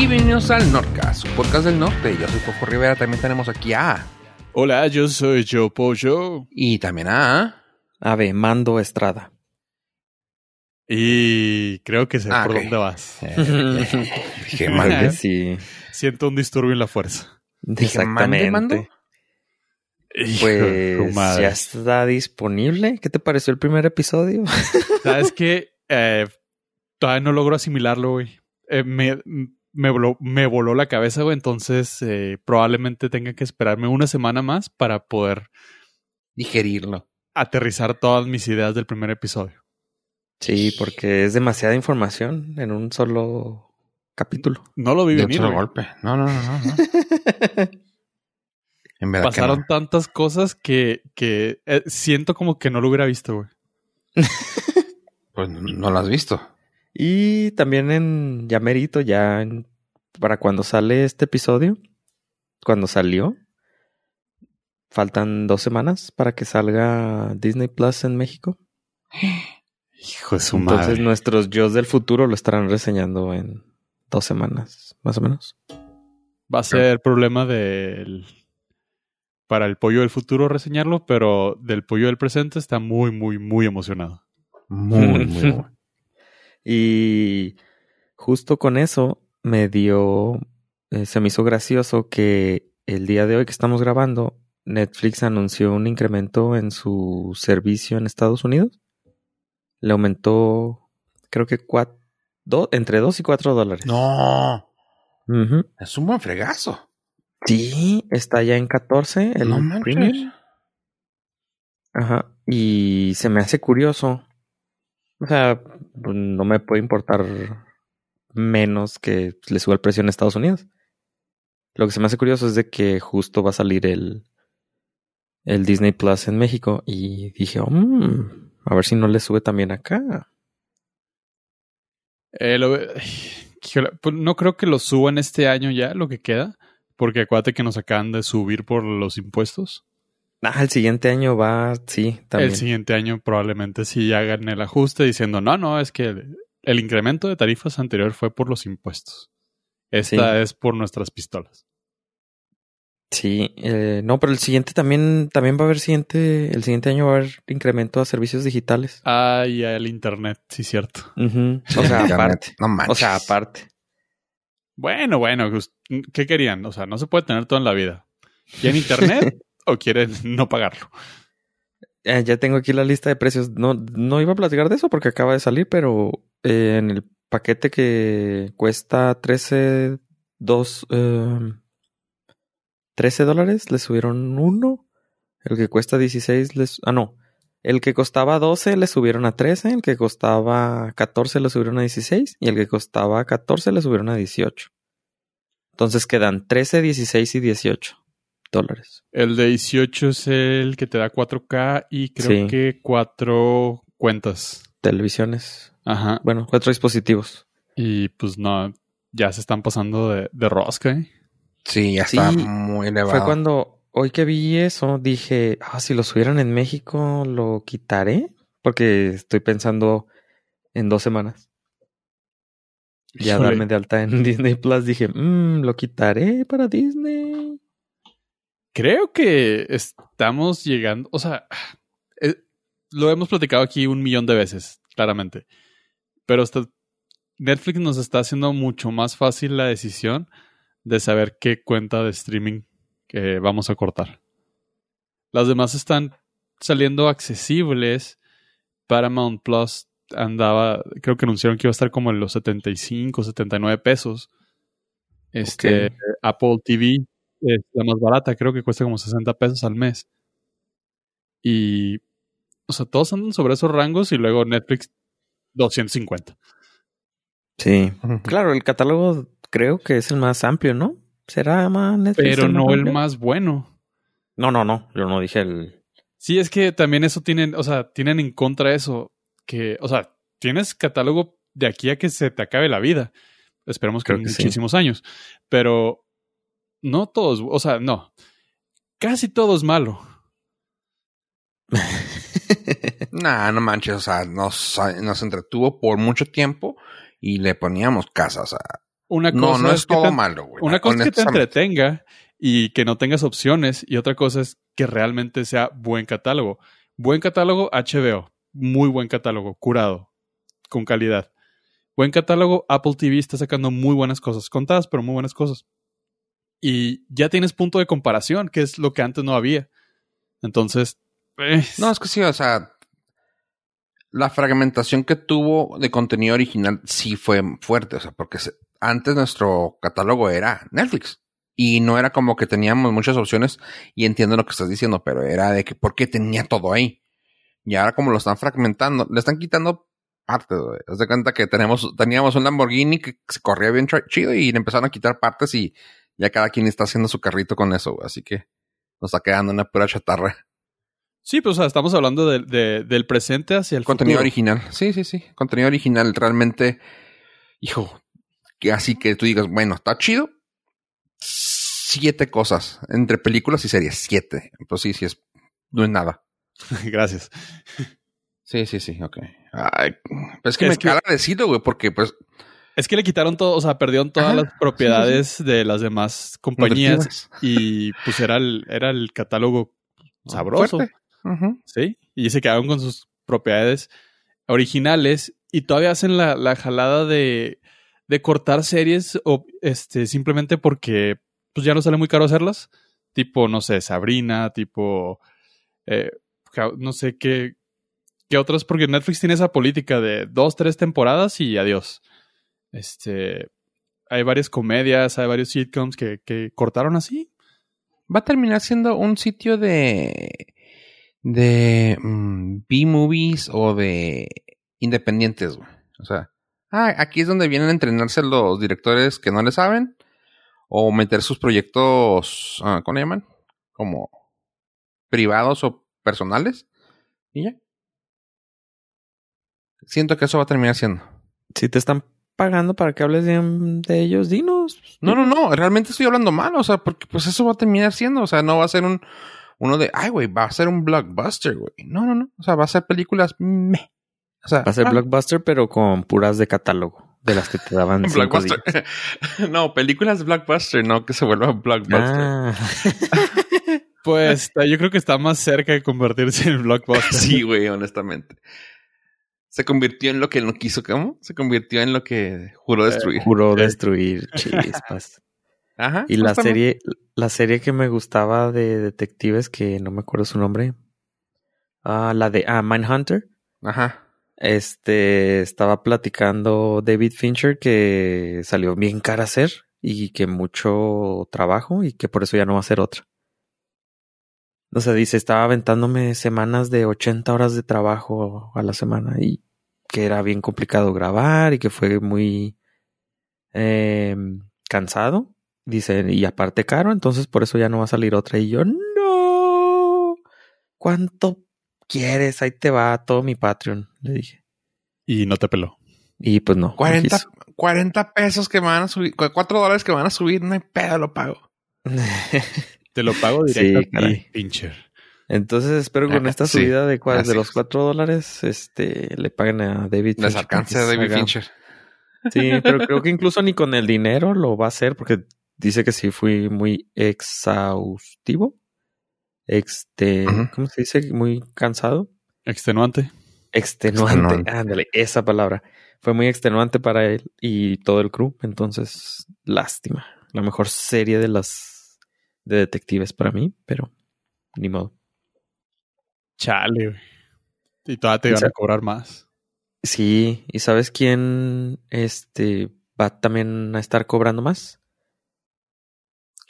Y bienvenidos al Nordcast, su podcast del norte. Yo soy Coco Rivera, también tenemos aquí a... Hola, yo soy Joe Pollo. Y también a... Ave, Mando Estrada. Y creo que sé Ah, por dónde vas. Dije, mande. que sí. Siento un disturbio en la fuerza. Dije, mande, Exactamente. mando. Pues madre. ya está disponible. ¿Qué te pareció el primer episodio? ¿Sabes qué? Eh, todavía no logro asimilarlo, güey. Eh, me, me, voló, me voló la cabeza, güey. Entonces, eh, probablemente tenga que esperarme una semana más para poder Digerirlo. aterrizar todas mis ideas del primer episodio. Sí, porque es demasiada información en un solo capítulo. No lo vi De un solo golpe. No, no, no, no. no. En verdad que Pasaron no. tantas cosas que, que eh, siento como que no lo hubiera visto, güey. Pues no, no lo has visto. Y también en ya merito, ya en- para cuando sale este episodio, cuando salió, faltan dos semanas para que salga Disney Plus en México. Hijo de su Entonces madre. nuestros yo del futuro lo estarán reseñando en dos semanas, más o menos. Va a ser problema del para el pollo del futuro reseñarlo, pero del pollo del presente está muy, muy, muy emocionado. Muy, muy bueno. Y justo con eso me dio, eh, se me hizo gracioso que el día de hoy que estamos grabando, Netflix anunció un incremento en su servicio en Estados Unidos. Le aumentó, creo que cuat- do- entre 2 y 4 dólares. No. Es un buen fregazo. Sí, está ya en 14 el no premium. Ajá. Y se me hace curioso. O sea, no me puede importar menos que le suba el precio en Estados Unidos. Lo que se me hace curioso es de que justo va a salir el, el Disney Plus en México. Y dije, "Oh, mm, a ver si no le sube también acá. Eh, pues no creo que lo suban este año ya, lo que queda, porque acuérdate que nos acaban de subir por los impuestos. Ah, el siguiente año va, sí, también. El siguiente año probablemente sí hagan el ajuste diciendo, no, no, es que el, el incremento de tarifas anterior fue por los impuestos. Esta Sí. es por nuestras pistolas. Sí, eh, no, pero el siguiente también, también va a haber siguiente, el siguiente año va a haber incremento a servicios digitales. Ah, y el internet, sí, cierto. O sea, aparte. No manches. O sea, aparte. Bueno, bueno, pues, ¿qué querían? O sea, no se puede tener todo en la vida. ¿Quieren internet o quieren no pagarlo? Eh, ya tengo aquí la lista de precios. No, no iba a platicar de eso porque acaba de salir, pero eh, en el paquete que cuesta 13, 2, eh, 13 dólares, le subieron uno. El que cuesta 16, les, ah, no. El que costaba 12 le subieron a 13, el que costaba 14 le subieron a 16 y el que costaba 14 le subieron a 18. Entonces quedan 13, 16 y 18 dólares. El de 18 es el que te da 4K y creo Sí. que cuatro cuentas. Televisiones. Ajá. Bueno, cuatro dispositivos. Y pues no, ya se están pasando de, de rosca, ¿eh? Sí, ya está Sí, muy elevado. Fue cuando hoy que vi eso dije, ah, si lo subieran en México lo quitaré porque estoy pensando en dos semanas. Ya Híjole, darme de alta en Disney Plus dije, mmm, lo quitaré para Disney. Creo que estamos llegando, o sea, eh, lo hemos platicado aquí un millón de veces, claramente. Pero hasta Netflix nos está haciendo mucho más fácil la decisión de saber qué cuenta de streaming que vamos a cortar. Las demás están saliendo accesibles. Paramount Plus andaba, creo que anunciaron que iba a estar como en los 75, 79 pesos. Este. Apple TV es la más barata, creo que cuesta como 60 pesos al mes. Y, o sea, todos andan sobre esos rangos y luego Netflix 250. Sí. Claro, el catálogo creo que es el más amplio, ¿no? ¿Será más Netflix Pero no el más bueno. No, no, no. Yo no dije el. Sí, es que también eso tienen, o sea, tienen en contra eso, que, o sea, tienes catálogo de aquí a que se te acabe la vida. Esperemos que, Creo que sí. muchísimos años. Pero no todos, o sea, no. Casi todo es malo. Nah, no manches, o sea, nos, nos entretuvo por mucho tiempo y le poníamos casas a, Una No, cosa no es que todo te- malo, güey. Una cosa es que te entretenga y que no tengas opciones y otra cosa es que realmente sea buen catálogo. Buen catálogo HBO, muy buen catálogo, curado, con calidad. Buen catálogo, Apple TV está sacando muy buenas cosas, contadas, pero muy buenas cosas. Y ya tienes punto de comparación, que es lo que antes no había. Entonces, eh, No, es que sí, o sea, la fragmentación que tuvo de contenido original sí fue fuerte, o sea, porque antes nuestro catálogo era Netflix y no era como que teníamos muchas opciones y entiendo lo que estás diciendo, pero era de que porque tenía todo ahí. Y ahora como lo están fragmentando, le están quitando partes. Haz de cuenta que tenemos, teníamos un Lamborghini que se corría bien chido y le empezaron a quitar partes y ya cada quien está haciendo su carrito con eso, güey. Así que nos está quedando una pura chatarra. sí, pues o sea, estamos hablando de- de- del presente hacia el Contenido futuro. original. Sí, sí, sí. Contenido original. Realmente, hijo, que así que tú digas, bueno, está chido. Siete cosas entre películas y series. Siete. Pues sí, sí, es, no es nada. Gracias. Sí, sí, sí, ok. Ay, pues es que Es me que- cala decirlo, güey, porque pues. Es que le quitaron todo, o sea, perdieron todas Ajá, las propiedades de las demás compañías y pues era el, era el catálogo sabroso. ¿sí? Y se quedaron con sus propiedades originales y todavía hacen la, la jalada de, de cortar series o este simplemente porque pues ya no sale muy caro hacerlas. Tipo, no sé, Sabrina, tipo eh, no sé qué, qué otras, porque Netflix tiene esa política de dos, tres temporadas y adiós. Este, hay varias comedias, hay varios sitcoms que, que cortaron así. Va a terminar siendo un sitio de. de. mm, B-movies o de. independientes, güey. O sea. Ah, aquí es donde vienen a entrenarse los directores que no le saben. O meter sus proyectos. ah, ¿Cómo le llaman? Como. privados o personales. Y ya. Siento que eso va a terminar siendo. Si te están pagando para que hables de, de ellos, dinos. No, no, no, realmente estoy hablando mal, o sea, porque pues eso va a terminar siendo, o sea, no va a ser un uno de, ay, güey, va a ser un blockbuster, güey. No, no, no, o sea, va a ser películas meh. O sea, Va a ser ah, blockbuster, pero con puras de catálogo. De las que te daban cinco blockbuster. no, películas blockbuster, no que se vuelva blockbuster. Ah. Pues yo creo que está más cerca de convertirse en blockbuster. sí, güey, honestamente. Se convirtió en lo que no quiso, ¿cómo? Se convirtió en lo que juró destruir. Juró destruir chispas. Ajá. Y la serie, la serie que me gustaba de detectives, que no me acuerdo su nombre. Ah, la de ah, Mindhunter. Ajá. Este estaba platicando David Fincher que salió bien cara hacer y que mucho trabajo y que por eso ya no va a hacer otra. O sea, dice, estaba aventándome semanas de 80 horas de trabajo a la semana y que era bien complicado grabar y que fue muy eh, cansado. Dice, y aparte caro, entonces por eso ya no va a salir otra. Y yo, no, ¿cuánto quieres? Ahí te va todo mi Patreon, le dije. Y no te peló. Y pues no. no 40, quiso. 40 pesos que me van a subir, 4 dólares que me van a subir, no hay pedo, lo pago. Te lo pago Sí, directo a ti, caray. pincher. Entonces espero que con esta sí, subida de, cua- así de los es. cuatro dólares, este, le paguen a David. Les Fincher alcance para a David haga- Fincher. Sí, pero creo que incluso ni con el dinero lo va a hacer porque dice que sí fui muy exhaustivo. Este. ¿cómo se dice? Muy cansado. Extenuante. Extenuante. Extenuante. Ándale, esa palabra. Fue muy extenuante para él y todo el crew. Entonces, lástima. La mejor serie de las de detectives para mí, pero ni modo. Chale, güey. Y todavía te Y van a cobrar más. Sí, ¿y sabes quién este va también a estar cobrando más?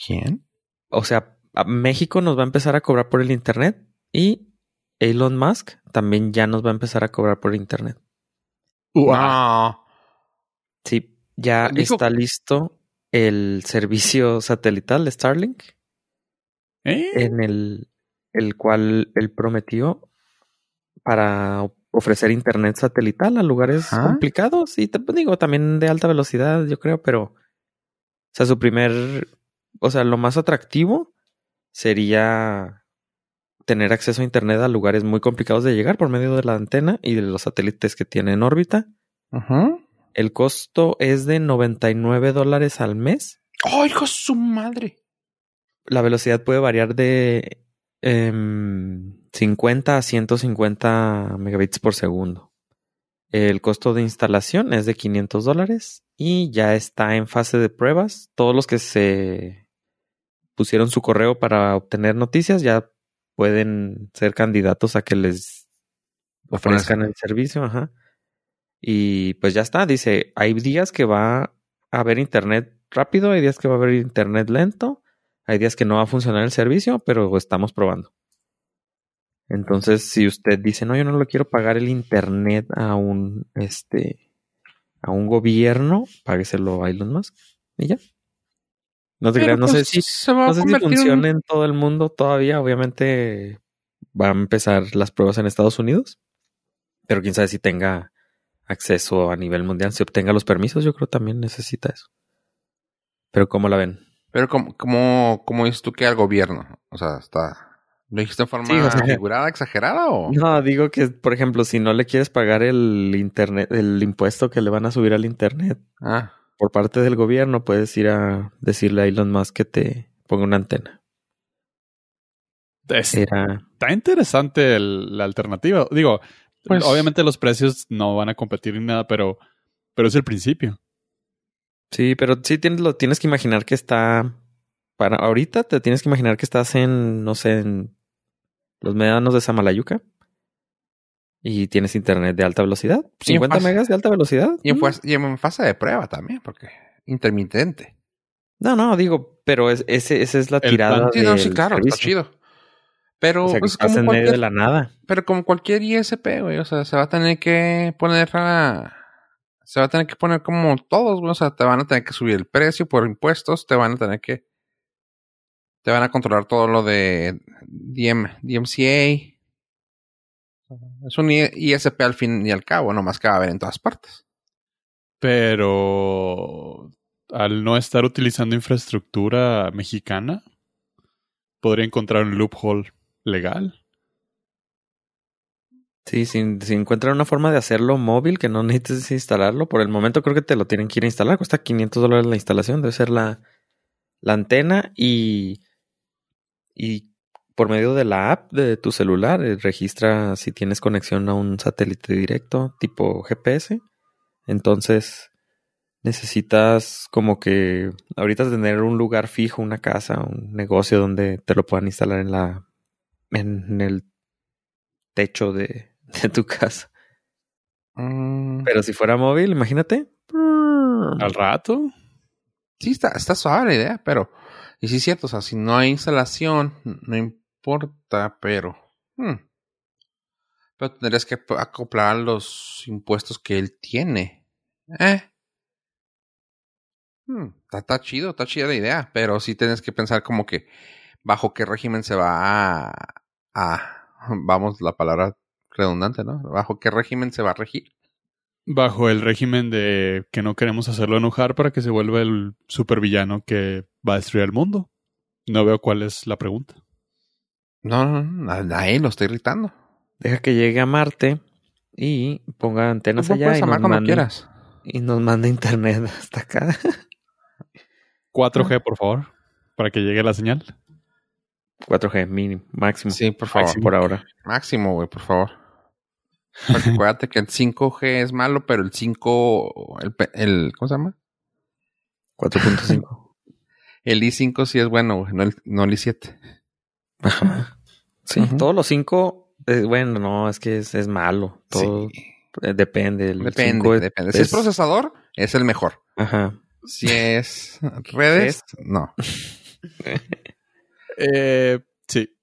¿Quién? O sea, a México nos va a empezar a cobrar por el internet y Elon Musk también ya nos va a empezar a cobrar por internet. No. Sí, ya Dijo- está listo el servicio satelital de Starlink ¿Eh? en el, el cual él prometió para ofrecer internet satelital a lugares Ajá. complicados y te- digo también de alta velocidad, yo creo, pero o sea, su primer, o sea, lo más atractivo sería tener acceso a internet a lugares muy complicados de llegar por medio de la antena y de los satélites que tiene en órbita. El costo es de 99 dólares al mes. ¡Oh, hijo su madre! La velocidad puede variar de em, 50 a 150 megabits por segundo. El costo de instalación es de 500 dólares y ya está en fase de pruebas. Todos los que se pusieron su correo para obtener noticias ya pueden ser candidatos a que les ofrezcan el servicio. Ajá. Y pues ya está. Dice, hay días que va a haber internet rápido, hay días que va a haber internet lento, hay días que no va a funcionar el servicio, pero estamos probando. Entonces, si usted dice, no, yo no lo quiero pagar el internet a un, este, a un gobierno, págueselo a Elon Musk y ya. No te creas, no sé pues, si, se va no sé si en- funciona en todo el mundo todavía. Obviamente va a empezar las pruebas en Estados Unidos, pero quién sabe si tenga acceso a nivel mundial, si obtenga los permisos, yo creo también necesita eso. Pero ¿cómo la ven? Pero como, como, como dices tú que al gobierno, o sea, está... ¿Lo dijiste en forma Sí, o sea, figurada, exagerada o...? No, digo que, por ejemplo, si no le quieres pagar el internet, el impuesto que le van a subir al internet Ah, por parte del gobierno, puedes ir a decirle a Elon Musk que te ponga una antena. Es- Era Está interesante el- la alternativa. Digo, Pues- obviamente los precios no van a competir ni nada, pero, pero es el principio. Sí, pero sí tienes, lo tienes que imaginar que está. Para ahorita te tienes que imaginar que estás en, no sé, en los médanos de Samalayuca. Y tienes internet de alta velocidad. Y en 50 fase- megas de alta velocidad. y en, Mm. y en fase de prueba también, porque intermitente. No, no, digo, pero es, ese, esa es la El tirada. plan- Sí, no, sí, claro, está chido. Pero, O sea, pues, como en medio cualquier, de la nada. pero como cualquier ISP, güey, o sea, se va a tener que poner a... Se va a tener que poner como todos, o sea, te van a tener que subir el precio por impuestos, te van a tener que... Te van a controlar todo lo de DM, DMCA. Es un ISP al fin y al cabo, nomás que va a haber en todas partes. Pero al no estar utilizando infraestructura mexicana, podría encontrar un loophole legal. Sí, si, encuentran una forma de hacerlo móvil que no necesites instalarlo, por el momento creo que te lo tienen que ir a instalar. Cuesta 500 dólares la instalación, debe ser la, la antena y, y por medio de la app de tu celular eh, registra si tienes conexión a un satélite directo tipo GPS. Entonces necesitas como que ahorita tener un lugar fijo, una casa, un negocio donde te lo puedan instalar en la en el techo de, de tu casa. Mm, Pero si fuera móvil, imagínate. Al rato, Sí, está, está suave la idea, pero... Y sí es cierto, o sea, si no hay instalación, no importa, pero... hmm. Pero tendrías que acoplar los impuestos que él tiene. Eh. Hmm, Está, está chido, está chida la idea, pero sí tienes que pensar como que bajo qué régimen se va a... a vamos, la palabra redundante, ¿no? Bajo qué régimen se va a regir. bajo el régimen de que no queremos hacerlo enojar para que se vuelva el supervillano que va a destruir el mundo. No veo cuál es la pregunta. No, no, no, a, él lo está irritando. Deja que llegue a Marte y ponga antenas allá puedes y amar nos, cuando mande, quieras. y nos manda internet hasta acá. 4G, por favor, para que llegue la señal. 4G mínimo, máximo. Sí, por favor. Máximo por ahora. Máximo, güey, por favor. Porque acuérdate que el 5G es malo, pero el 5, el, ¿cómo se llama? 4.5. El i5 sí es bueno, güey, no el, no el i7. Ajá. Sí, todos los 5, bueno, no, es que es, es malo. Todo Sí, eh, depende. El depende, cinco es- depende. Si es procesador, es el mejor. Ajá. Si es redes, no. Eh, sí.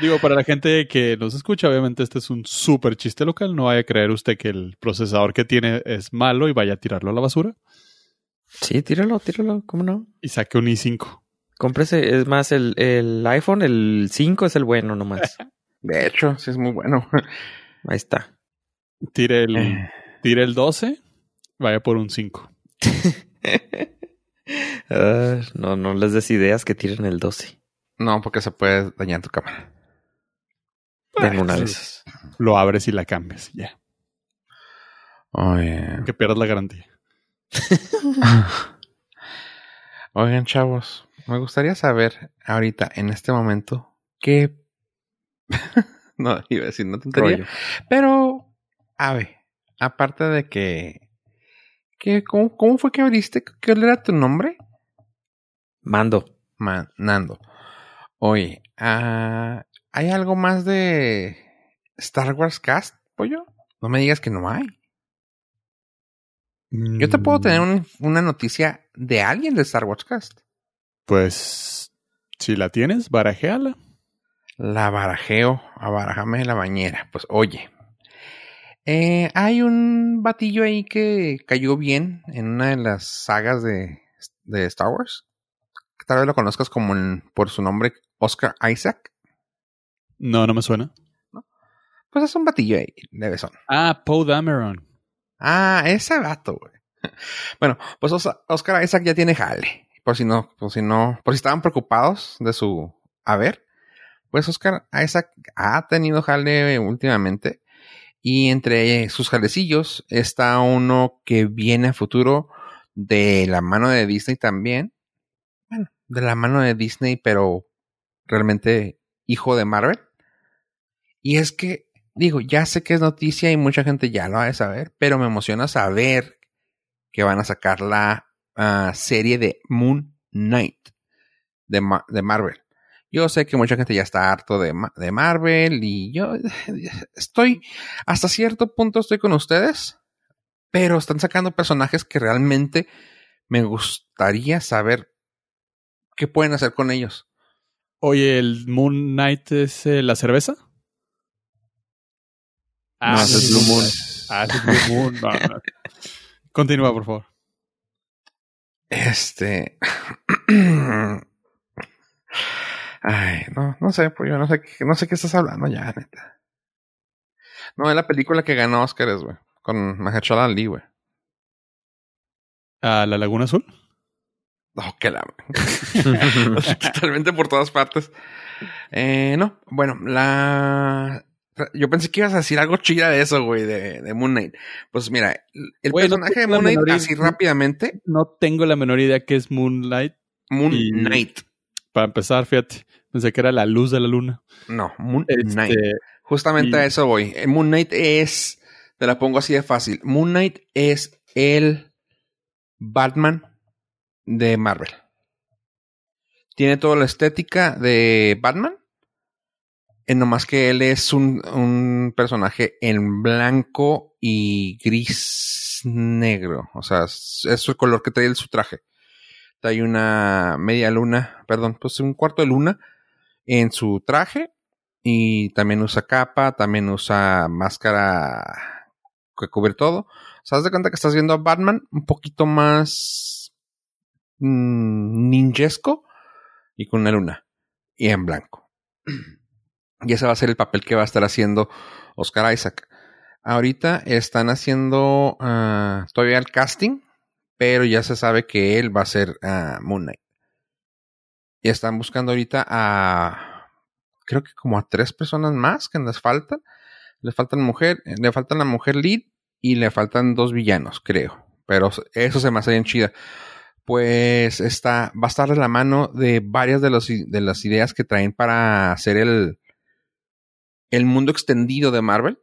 Digo, para la gente que nos escucha, obviamente este es un súper chiste local. No vaya a creer usted que el procesador que tiene es malo y vaya a tirarlo a la basura. Sí, tíralo, tíralo, ¿cómo no? Y saque un i5. Cómprese, es más, el, el iPhone, el 5 es el bueno nomás. De hecho, sí es muy bueno. Ahí está. Tire el, Eh. tire el 12, vaya por un 5. Ah, no, no les des ideas que tiren el 12. No, porque se puede dañar tu cámara. Tengo una de esas. Lo abres y la cambias. y Ya. Oye. Que pierdas la garantía. Oigan, chavos, me gustaría saber ahorita, en este momento, qué. no, iba a decir, no tontería. Rollo. Pero, a ver, aparte de que. que ¿cómo, ¿Cómo fue que abriste? ¿Qué era tu nombre? Mando. Ma- Nando. Oye, ah, ¿hay algo más de Star Wars Cast, pollo? No me digas que no hay. Yo te puedo tener Mm, un- una noticia de alguien de Star Wars Cast. Pues, si la tienes, barajéala. La barajeo, abarajame de la bañera. Pues oye, eh, hay un batillo ahí que cayó bien en una de las sagas de, de Star Wars. Que tal vez lo conozcas como en- por su nombre, Oscar Isaac. No, no me suena. Pues es un batillo ahí, de besón. Ah, Poe Dameron. Ah, ese vato, güey. Bueno, pues Os- Oscar Isaac ya tiene jale. Por si no, por si no, por si estaban preocupados de su haber. Pues Oscar Isaac ha tenido jale últimamente. Y entre sus jalecillos está uno que viene a futuro de la mano de Disney también. Bueno, de la mano de Disney, pero realmente hijo de Marvel. Y es que digo, ya sé que es noticia y mucha gente ya lo ha de saber, pero me emociona saber que van a sacar la ah, serie de Moon Knight de, de Marvel. Yo sé que mucha gente ya está harto de, de Marvel y yo estoy, hasta cierto punto estoy con ustedes, pero están sacando personajes que realmente me gustaría saber qué pueden hacer con ellos. Oye, ¿el Moon Knight es eh, la cerveza? No, ese es Blue Moon. Ah, es Blue Moon. No, no. Continúa, por favor. Este. Ay, no, no sé, pues yo no sé, qué- no sé qué estás hablando ya, neta. No, es la película que ganó Oscars, güey. Con Mahershala Ali, güey. ¿A la Laguna Azul? Oh, que la. Totalmente por todas partes. Eh, no, bueno, la. Yo pensé que ibas a decir algo chida de eso, güey, de, de Moon Knight. Pues mira, el Güey, no personaje de Moon Knight, idea. así rápidamente, No tengo la menor idea qué es Moonlight. Moon Knight. Para empezar, fíjate, pensé que era la luz de la luna. No, Moon Este, Knight. Justamente y- a eso voy. El Moon Knight es, te la pongo así de fácil. Moon Knight es el Batman de Marvel. Tiene toda la estética de Batman. En nomás que él es un, un personaje en blanco y gris negro. O sea, es, el color que trae su traje. Trae una media luna, perdón, pues un cuarto de luna en su traje y también usa capa, también usa máscara que cubre todo. O sea, de cuenta que estás viendo a Batman un poquito más ninjesco y con una luna y en blanco. Y ese va a ser el papel que va a estar haciendo Oscar Isaac. Ahorita están haciendo ah, todavía el casting, pero ya se sabe que él va a ser ah, Moon Knight. Y están buscando ahorita a creo que como a tres personas más que les faltan. Le faltan mujer, le faltan la mujer lead y le faltan dos villanos, creo. Pero eso se me hace bien chida. Pues está, va a estar de la mano de varias de, de las ideas que traen para hacer el, el mundo extendido de Marvel.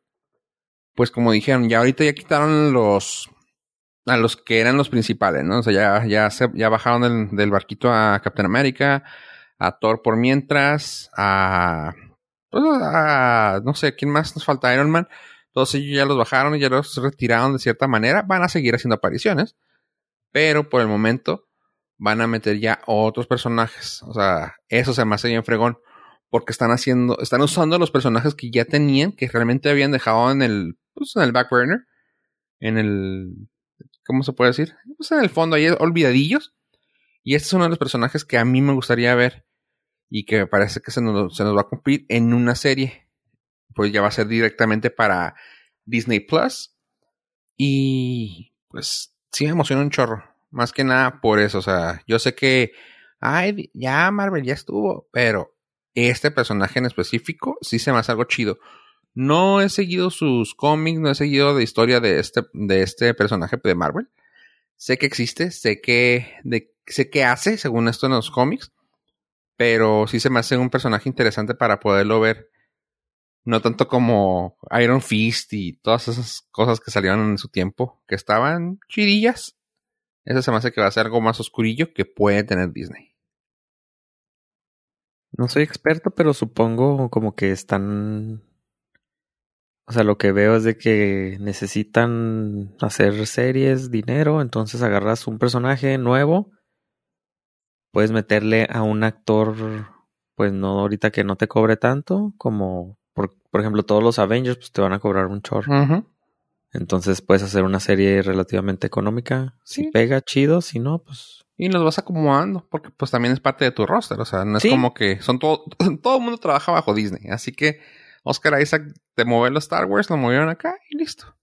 Pues como dijeron, ya ahorita ya quitaron los a los que eran los principales, ¿no? O sea, ya, ya, se, ya bajaron del, del barquito a Captain America, a Thor por mientras, a, pues, a no sé, ¿quién más nos falta? Iron Man. Todos ellos ya los bajaron y ya los retiraron de cierta manera. Van a seguir haciendo apariciones, pero por el momento van a meter ya otros personajes. O sea, eso se me hace bien fregón, porque están haciendo, están usando los personajes que ya tenían, que realmente habían dejado en el, pues, en el back burner, en el, ¿cómo se puede decir? Pues en el fondo, ahí olvidadillos. Y este es uno de los personajes que a mí me gustaría ver y que me parece que se nos, se nos va a cumplir en una serie. Pues ya va a ser directamente para Disney Plus. Y pues sí me emociona un chorro. Más que nada por eso. O sea, yo sé que, ay, ya Marvel ya estuvo, pero este personaje en específico sí se me hace algo chido. No he seguido sus cómics, no he seguido la historia de este, de este personaje de Marvel. Sé que existe, sé que, de, sé que hace, según esto en los cómics, pero sí se me hace un personaje interesante para poderlo ver. No tanto como Iron Fist y todas esas cosas que salieron en su tiempo, que estaban chidillas. Eso se me hace que va a ser algo más oscurillo que puede tener Disney. No soy experto, pero supongo como que están o sea, lo que veo es de que necesitan hacer series, dinero, entonces agarras un personaje nuevo, puedes meterle a un actor, pues no ahorita que no te cobre tanto, como por, ejemplo todos los Avengers, pues te van a cobrar un chorro. Entonces puedes hacer una serie relativamente económica. Si pega, chido, si no, pues... Y los vas acomodando, porque pues también es parte de tu roster, o sea, no es como que son todo, todo el mundo trabaja bajo Disney, así que Oscar Isaac te movió los Star Wars, lo movieron acá y listo.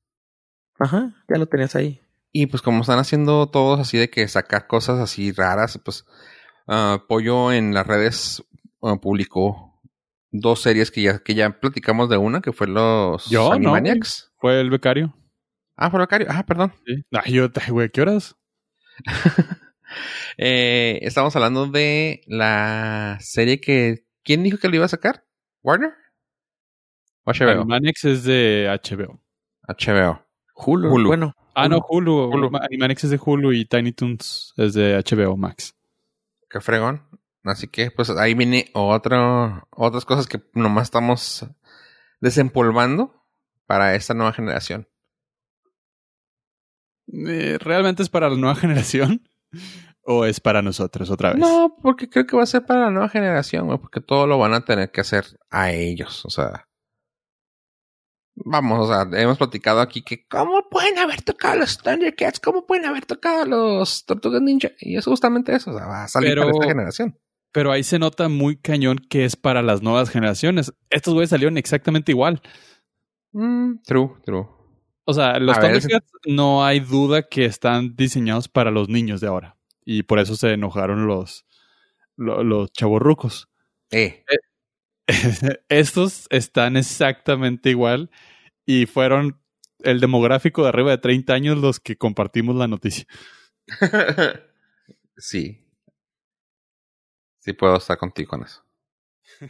Ajá, ya lo tenías ahí. Y pues como están haciendo todos así de que sacar cosas así raras, pues uh, Pollo en las redes uh, publicó dos series que ya, que ya platicamos de una, que fue los ¿Yo? Animaniacs. fue el becario. Ah, fue el becario. Ah, perdón. Sí. Ay, yo, güey, ¿qué horas? eh, estamos hablando de la serie que... ¿Quién dijo que lo iba a sacar? ¿Warner? HBO? Animaniacs es de HBO. HBO. Hulu. Bueno. Ah, no, Hulu. Hulu. Animaniacs es de Hulu y Tiny Toons es de HBO Max. Qué fregón. Así que, pues ahí viene otro, otras cosas que nomás estamos desempolvando para esta nueva generación. Eh, ¿Realmente es para la nueva generación? ¿O es para nosotros otra vez? No, porque creo que va a ser para la nueva generación, porque todo lo van a tener que hacer a ellos. O sea, vamos, o sea, hemos platicado aquí que cómo pueden haber tocado los Thundercats, cómo pueden haber tocado los Tortugas Ninja. Y es justamente eso, o sea, va a salir para esta generación. Pero ahí se nota muy cañón que es para las nuevas generaciones. Estos güeyes salieron exactamente igual. Mm, true, true. O sea, los Thundercats no hay duda que están diseñados para los niños de ahora. Y por eso se enojaron los, los, los chavorrucos. Eh. eh estos están exactamente igual y fueron el demográfico de arriba de 30 años los que compartimos la noticia. sí. Sí puedo estar contigo con eso.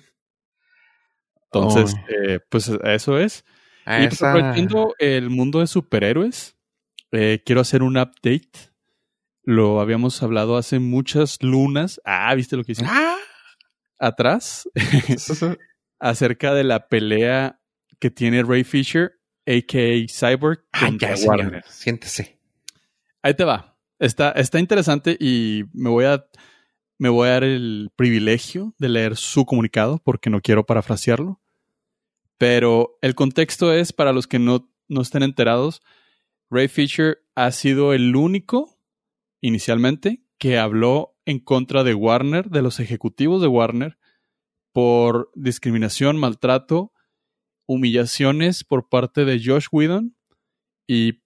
Entonces, eh, pues eso es. y pues, aprovechando el mundo de superhéroes, eh, quiero hacer un update. Lo habíamos hablado hace muchas lunas. Ah, ¿viste lo que hice? Ah, atrás acerca de la pelea que tiene Ray Fisher, a.k.a. Cyborg, contra Warner. Siéntese. Ahí te va. Está, está interesante y me voy a me voy a dar el privilegio de leer su comunicado porque no quiero parafrasearlo. Pero el contexto es, para los que no, no estén enterados, Ray Fisher ha sido el único, inicialmente, que habló en contra de Warner, de los ejecutivos de Warner, por discriminación, maltrato, humillaciones por parte de Josh Whedon y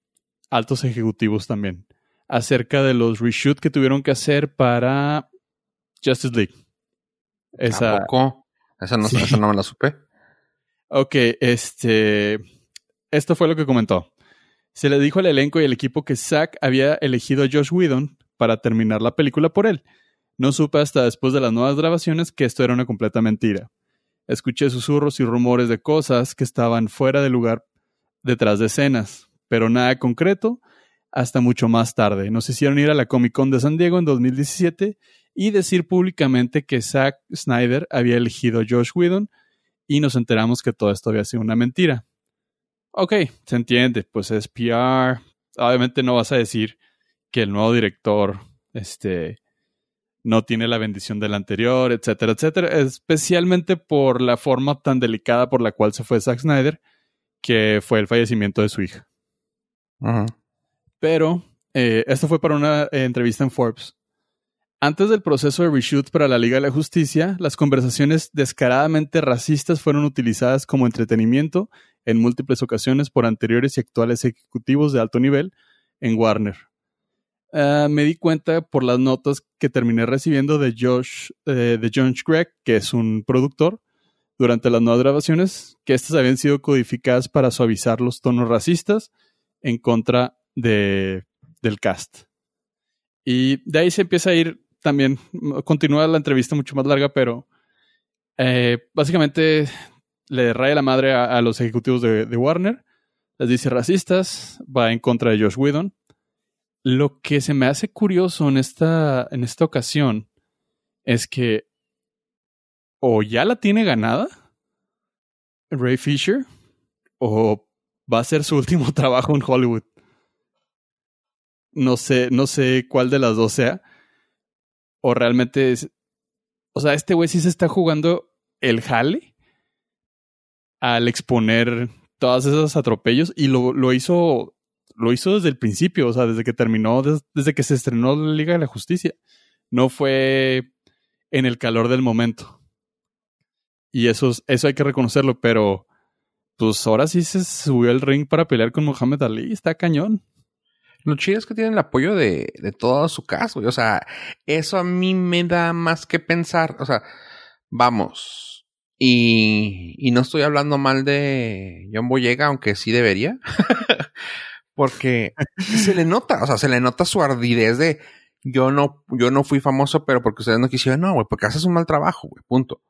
altos ejecutivos también, acerca de los reshoots que tuvieron que hacer para Justice League. Esa, ¿Tampoco? Esa no, esa no me la supe. Ok, este. Esto fue lo que comentó. Se le dijo al elenco y al equipo que Zack había elegido a Josh Whedon para terminar la película por él. No supe hasta después de las nuevas grabaciones que esto era una completa mentira. Escuché susurros y rumores de cosas que estaban fuera de lugar detrás de escenas, pero nada concreto hasta mucho más tarde. Nos hicieron ir a la Comic Con de San Diego en 2017 y decir públicamente que Zack Snyder había elegido a Josh Whedon y nos enteramos que todo esto había sido una mentira. Ok, se entiende, pues es PR. Obviamente no vas a decir que el nuevo director este, no tiene la bendición del anterior, etcétera, etcétera. Especialmente por la forma tan delicada por la cual se fue Zack Snyder, que fue el fallecimiento de su hija. Pero eh, esto fue para una eh, entrevista en Forbes. Antes del proceso de reshoot para la Liga de la Justicia, las conversaciones descaradamente racistas fueron utilizadas como entretenimiento en múltiples ocasiones por anteriores y actuales ejecutivos de alto nivel en Warner. Ah, me di cuenta por las notas que terminé recibiendo de Josh, eh, de John Gregg, que es un productor, durante las nuevas grabaciones que estas habían sido codificadas para suavizar los tonos racistas en contra de, del cast. Y de ahí se empieza a ir también, continúa la entrevista mucho más larga, pero eh, básicamente le raya la madre a, los ejecutivos de, de, Warner, les dice racistas, va en contra de Josh Whedon. Lo que se me hace curioso en esta, en esta ocasión es que o ya la tiene ganada Ray Fisher o va a ser su último trabajo en Hollywood. No sé, no sé cuál de las dos sea. O realmente. O sea, este güey sí se está jugando el jale al exponer todos esos atropellos y lo, lo hizo. Lo hizo desde el principio, o sea, desde que terminó, desde que se estrenó la Liga de la Justicia. No fue en el calor del momento. Y eso, eso hay que reconocerlo, pero pues ahora sí se subió el ring para pelear con Muhammad Ali, está cañón. Lo chido es que tienen el apoyo de, de todo su caso, O sea, eso a mí me da más que pensar. O sea, vamos. Y, y no estoy hablando mal de John Boyega, aunque sí debería. porque se le nota, o sea, se le nota su ardidez de yo no, yo no fui famoso, pero porque ustedes no quisieron, no, güey, porque haces un mal trabajo, güey, punto.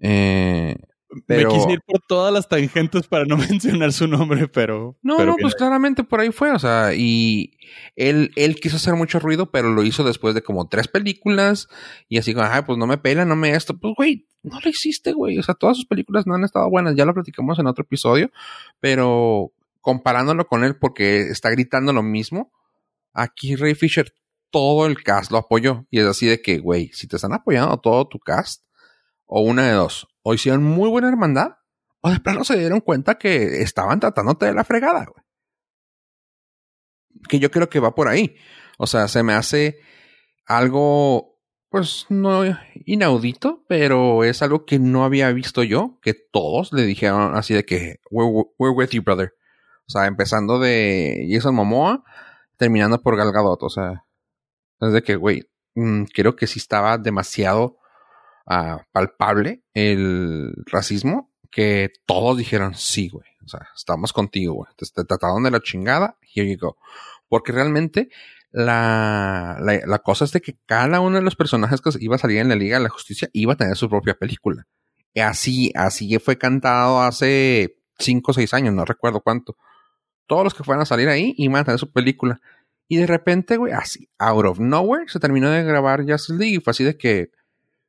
Eh, pero... Me quise ir por todas las tangentes para no mencionar su nombre, pero. No, no, pues claramente por ahí fue. O sea, y él, él quiso hacer mucho ruido, pero lo hizo después de como tres películas. Y así como, ay, pues no me pela, no me esto. Pues, güey, no lo hiciste, güey. O sea, todas sus películas no han estado buenas. Ya lo platicamos en otro episodio. Pero comparándolo con él, porque está gritando lo mismo, aquí Ray Fisher, todo el cast lo apoyó. Y es así de que, güey, si te están apoyando todo tu cast, o una de dos o hicieron muy buena hermandad, o de plano se dieron cuenta que estaban tratándote de la fregada, güey. Que yo creo que va por ahí. O sea, se me hace algo, pues no inaudito, pero es algo que no había visto yo, que todos le dijeron así de que, we're, with you, brother. O sea, empezando de Jason Momoa, terminando por Gal Gadot. O sea, es de que, güey, mm, creo que sí estaba demasiado palpable el racismo que todos dijeron, sí, güey. O sea, estamos contigo, güey. Te, trataron de la chingada, here you go. Porque realmente la, la, cosa es de que cada uno de los personajes que iba a salir en la Liga de la Justicia iba a tener su propia película. Y así, así fue cantado hace cinco o seis años, no recuerdo cuánto. Todos los que fueran a salir ahí iban a tener su película. Y de repente, güey, así, out of nowhere, se terminó de grabar Justice League fue así de que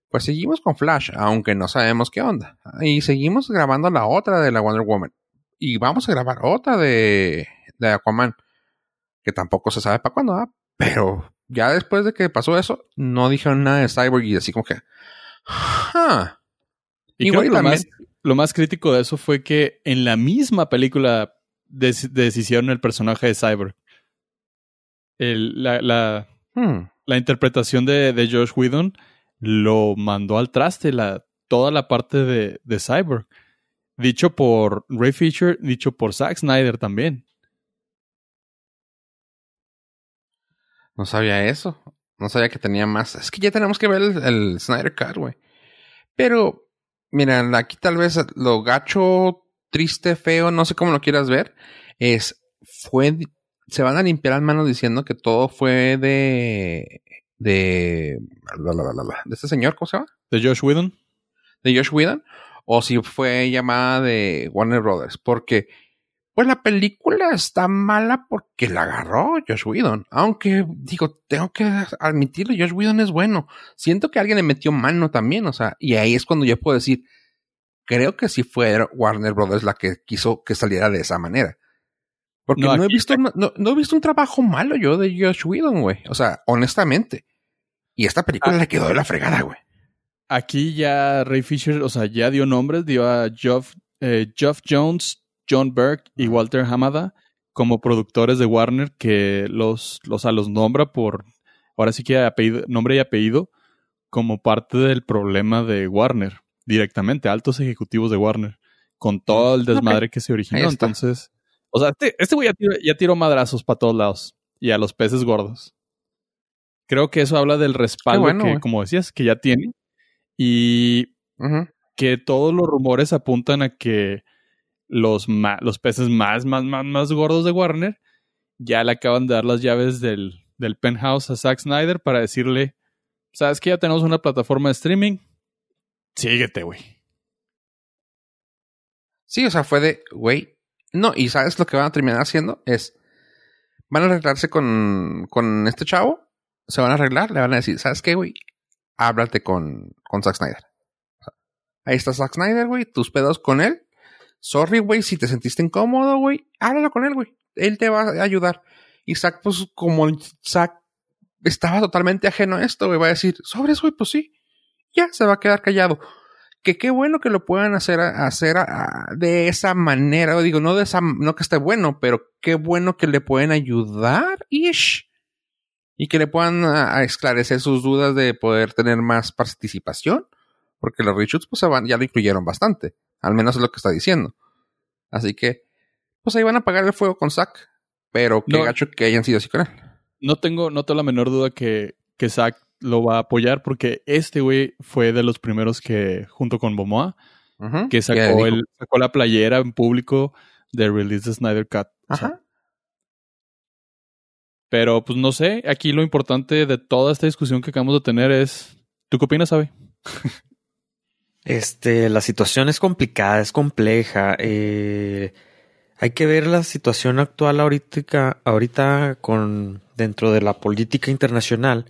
pues seguimos con Flash, aunque no sabemos qué onda. Y seguimos grabando la otra de la Wonder Woman. Y vamos a grabar otra de, de Aquaman. Que tampoco se sabe para cuándo. Pero ya después de que pasó eso, no dijeron nada de Cyborg y así como que. Y creo que lo, más, lo más crítico de eso fue que en la misma película deshicieron el personaje de Cyborg. El, la, la, hmm. la interpretación de, de Josh Whedon lo mandó al traste la, toda la parte de, de Cyborg. Dicho por Ray Fisher, dicho por Zack Snyder también. No sabía eso. No sabía que tenía más. Es que ya tenemos que ver el, Snyder Cut, güey. Pero, mira, aquí tal vez lo gacho, triste, feo, no sé cómo lo quieras ver, es, fue, se van a limpiar las manos diciendo que todo fue de de, de este señor, ¿cómo se llama? De Josh Whedon. De Josh Whedon. O si fue llamada de Warner Brothers. Porque, pues la película está mala porque la agarró Josh Whedon. Aunque, digo, tengo que admitirlo, Josh Whedon es bueno. Siento que alguien le metió mano también, o sea, y ahí es cuando yo puedo decir, creo que si fue Warner Brothers la que quiso que saliera de esa manera. Porque no, he visto, no, he visto un trabajo malo yo de Josh Whedon, güey. O sea, honestamente. Y esta película ah. le quedó de la fregada, güey. Aquí ya Ray Fisher, o sea, ya dio nombres, dio a Geoff, eh, Jones, John Burke y Walter Hamada como productores de Warner que los, los, los nombra por, ahora sí que apellido, nombre y apellido, como parte del problema de Warner, directamente, altos ejecutivos de Warner, con todo el desmadre que se originó. Entonces, o sea, este, este güey ya, tiró, madrazos para todos lados y a los peces gordos. Creo que eso habla del respaldo que, como decías, que ya tiene. Y que todos los rumores apuntan a que los, los peces más, más, más, más gordos de Warner ya le acaban de dar las llaves del, del penthouse a Zack Snyder para decirle, sabes que ya tenemos una plataforma de streaming, síguete, güey. Sí, o sea, fue de, güey, no, y sabes lo que van a terminar haciendo es, van a arreglarse con, con este chavo, se van a arreglar, le van a decir, ¿sabes qué, güey? Háblate con, con Zack Snyder. ahí está Zack Snyder, güey, tus pedos con él. Sorry, güey, si te sentiste incómodo, güey, háblalo con él, güey. Él te va a ayudar. Y Zack, pues, como Zack estaba totalmente ajeno a esto, güey, va a decir, sobres, güey, pues sí. Ya, se va a quedar callado que qué bueno que lo puedan hacer, hacer de esa manera. Digo, no de esa, no que esté bueno, pero qué bueno que le pueden ayudar, ish. Y que le puedan esclarecer sus dudas de poder tener más participación. Porque los reshoots, pues ya lo incluyeron bastante. Al menos es lo que está diciendo. Así que, pues ahí van a apagar el fuego con Zack. Pero qué gacho que hayan sido así con él. No tengo, no tengo la menor duda que, que Zack lo va a apoyar porque este güey fue de los primeros que, junto con Bomoa, que sacó, el, sacó la playera en público de Release the Snyder Cut. Ajá. Pero pues no sé, aquí lo importante de toda esta discusión que acabamos de tener es, ¿tú qué opinas, Abe? este, la situación es complicada, es compleja. Eh, hay que ver la situación actual ahorita, ahorita con dentro de la política internacional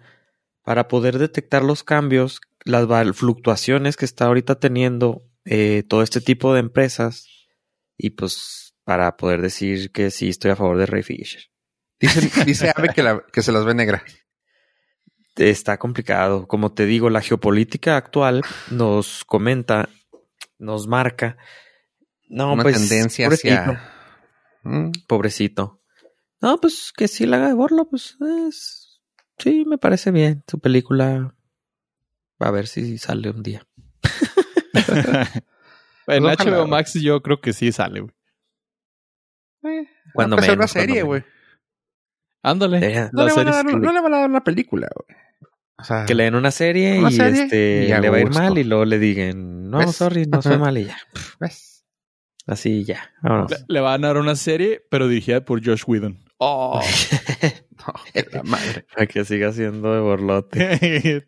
para poder detectar los cambios, las fluctuaciones que está ahorita teniendo eh, todo este tipo de empresas y pues para poder decir que sí estoy a favor de Ray Fisher. Dice, dice Ave que, que se las ve negra. Está complicado. Como te digo, la geopolítica actual nos comenta, nos marca. No, Una pues, tendencia hacia. Mm. Pobrecito. No, pues que sí la haga de borlo, pues es Sí, me parece bien. Su película. A ver si sale un día. en HBO Max yo creo que sí sale, güey. Eh, cuando me una serie, güey. Ándale. No, le van a dar, no le van a dar una película, güey. O sea, que le den una serie y este le va a ir mal y luego le digan, no, sorry, no fue mal y ya. ¿Ves? Así ya. Le, le, van a dar una serie, pero dirigida por Josh Whedon. Oh. la madre. A que siga siendo de borlote.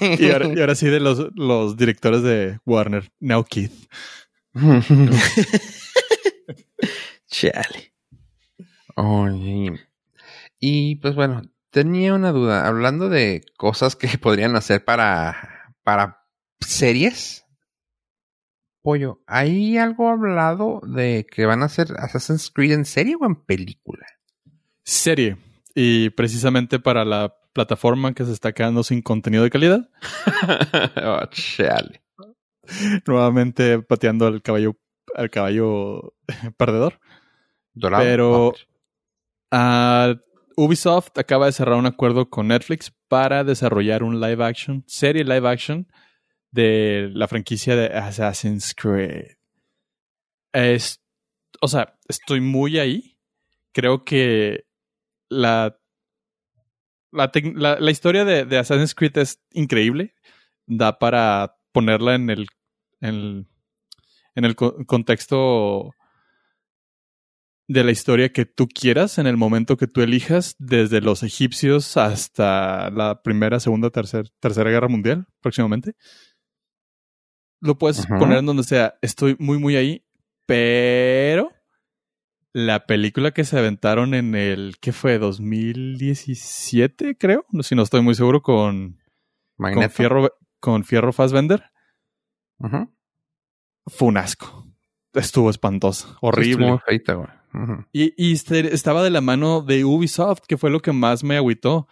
y, ahora, sí de los, los directores de Warner. Now Keith. Chale. Y pues bueno, tenía una duda. Hablando de cosas que podrían hacer para, para series. Pollo, ¿hay algo hablado de que van a hacer Assassin's Creed en serie o en película? Serie. Y precisamente para la plataforma que se está quedando sin contenido de calidad. oh, chale. Nuevamente pateando al caballo, al caballo perdedor. Dorado. Pero uh, Ubisoft acaba de cerrar un acuerdo con Netflix para desarrollar un live action, serie live action de la franquicia de Assassin's Creed. Es, o sea, estoy muy ahí. Creo que la, la, historia de, Assassin's Creed es increíble. Da para ponerla en el, en el, contexto de la historia que tú quieras, en el momento que tú elijas, desde los egipcios hasta la primera, segunda, tercera, tercera guerra mundial, próximamente. Lo puedes poner en donde sea. Estoy muy, muy ahí. Pero la película que se aventaron en el, ¿qué fue? 2017, creo. Si no estoy muy seguro, con, con Fierro, con Fierro Fassbender. Fue un asco. Estuvo espantoso. Horrible. Y, y estaba de la mano de Ubisoft, que fue lo que más me agüitó.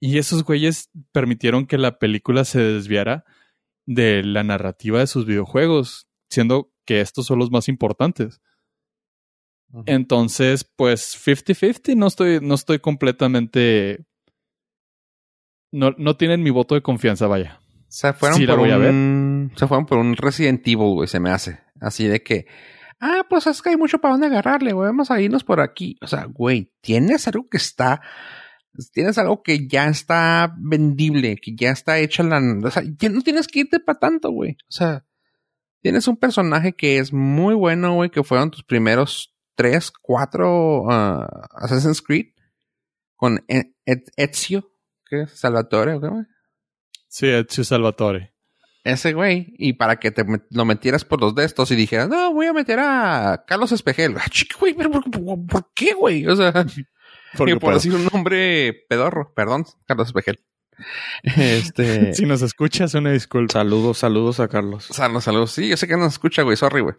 Y esos güeyes permitieron que la película se desviara de la narrativa de sus videojuegos, siendo que estos son los más importantes. Entonces, pues 50-50, no estoy, no estoy completamente. No, no tienen mi voto de confianza, vaya. Se fueron por un. Se fueron por un Resident Evil, güey, se me hace. Así de que. Ah, pues es que hay mucho para dónde agarrarle, güey. Vamos a irnos por aquí. O sea, güey, tienes algo que está. Tienes algo que ya está vendible, que ya está hecha la. O sea, ya no tienes que irte para tanto, güey. O sea, Tienes un personaje que es muy bueno, güey, que fueron tus primeros tres, cuatro uh, Assassin's Creed con e- Ezio, ¿qué es? Salvatore, ¿o qué, güey? Sí, Ezio Salvatore. Ese güey, y para que te met- lo metieras por los de estos y dijeras, no, voy a meter a Carlos Espejel. Ah, chico, güey, pero ¿por, por- por qué, güey? O sea, Porque digo, por decir un nombre pedorro, perdón, Carlos Espejel. Este. Si nos escuchas, una disculpa. Saludos, saludos a Carlos. Saludos, saludos. Sí, yo sé que no se escucha, güey. Sorry, güey.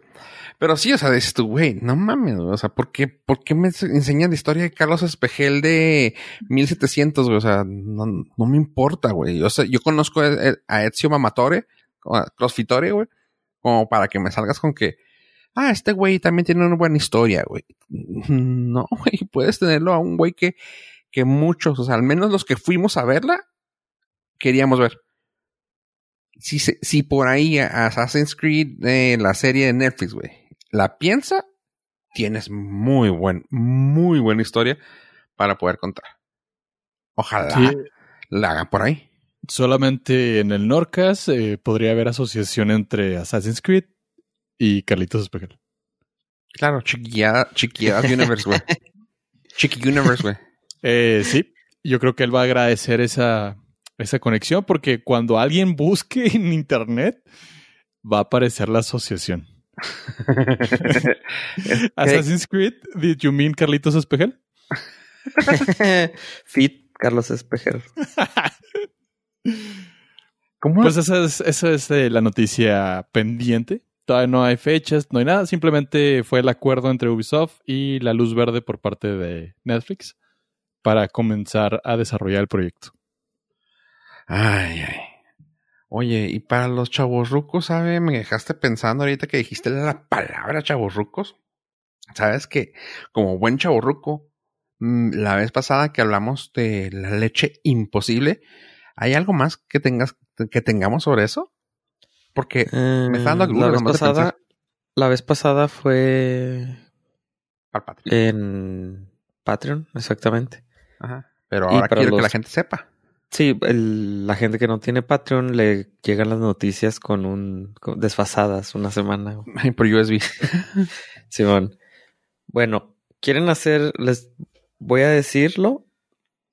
Pero sí, o sea, dices tú, güey, no mames, güey. O sea, ¿por qué, ¿por qué me enseñan la historia de Carlos Espejel de 1700, güey? O sea, no, no me importa, güey. Yo sé, yo conozco a, Ezio Mamatore, Crossfitore, güey, como para que me salgas con que, ah, este güey también tiene una buena historia, güey. No, güey, puedes tenerlo a un güey que, que muchos, o sea, al menos los que fuimos a verla, queríamos ver si, si por ahí a- Assassin's Creed, eh, la serie de Netflix, güey, la piensa, tienes muy buen, muy buena historia para poder contar. Ojalá Sí, la hagan por ahí. Solamente en el Norcas eh, podría haber asociación entre Assassin's Creed y Carlitos Espejel. Claro, chiquillada, chiquilladas Universe, güey. Chiqui Universe, güey. Eh, sí, yo creo que él va a agradecer esa, esa conexión porque cuando alguien busque en internet va a aparecer la asociación. Assassin's Creed, did you mean Carlitos Espejel? Fit, Carlos Espejer. ¿Cómo? Pues esa es, esa es eh, la noticia pendiente. Todavía no hay fechas, no hay nada. Simplemente fue el acuerdo entre Ubisoft y la luz verde por parte de Netflix para comenzar a desarrollar el proyecto. Ay, ay. Oye, y para los chavorrucos, ¿sabe? Me dejaste pensando ahorita que dijiste la palabra chavorrucos. Sabes que, como buen chavorruco, mm, la vez pasada que hablamos de la leche imposible, ¿hay algo más que tengas, que tengamos sobre eso? Porque Me está dando la vez pasada, la vez pasada fue al Patreon. en Patreon, exactamente. Ajá. Pero ahora quiero que la gente sepa. Sí, el- la gente que no tiene Patreon le llegan las noticias con un con- desfasadas una semana. Por USB. Simón. Bueno, quieren hacer, les voy a decirlo.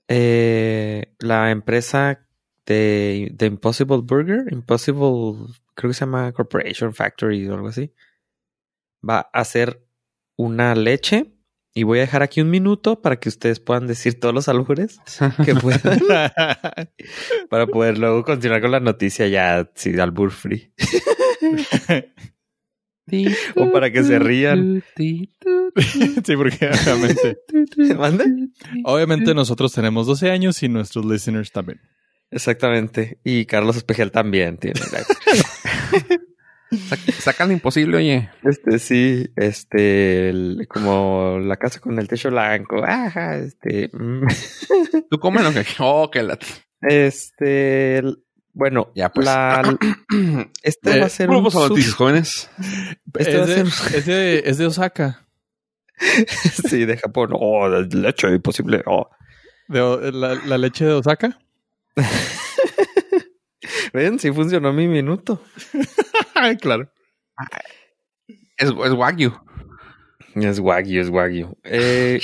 eh, la empresa de, de Impossible Burger, Impossible, creo que se llama Corporation Factory o algo así, va a hacer una leche. Y voy a dejar aquí un minuto para que ustedes puedan decir todos los albures que puedan para poder luego continuar con la noticia ya, sí, albur free. O para que se rían. sí, porque obviamente, ¿Mande? obviamente nosotros tenemos 12 años y nuestros listeners también. Exactamente. Y Carlos Espejel también tiene. Sac- Sacan lo imposible, oye. Este sí, este, el- como la casa con el techo blanco. Ajá, este. mm. Tú comes lo que. Oh, que la. Este, el- bueno, Ya, pues. la, este Eh, va a ser un Vamos a sub- noticias, jóvenes. este va a es, de, ser- es de- es de Osaka. sí, de Japón. Oh, de leche imposible. Oh. De la leche de Osaka. Ven, sí funcionó mi minuto. claro. Es, es Wagyu. Es wagyu, es wagyu. Eh,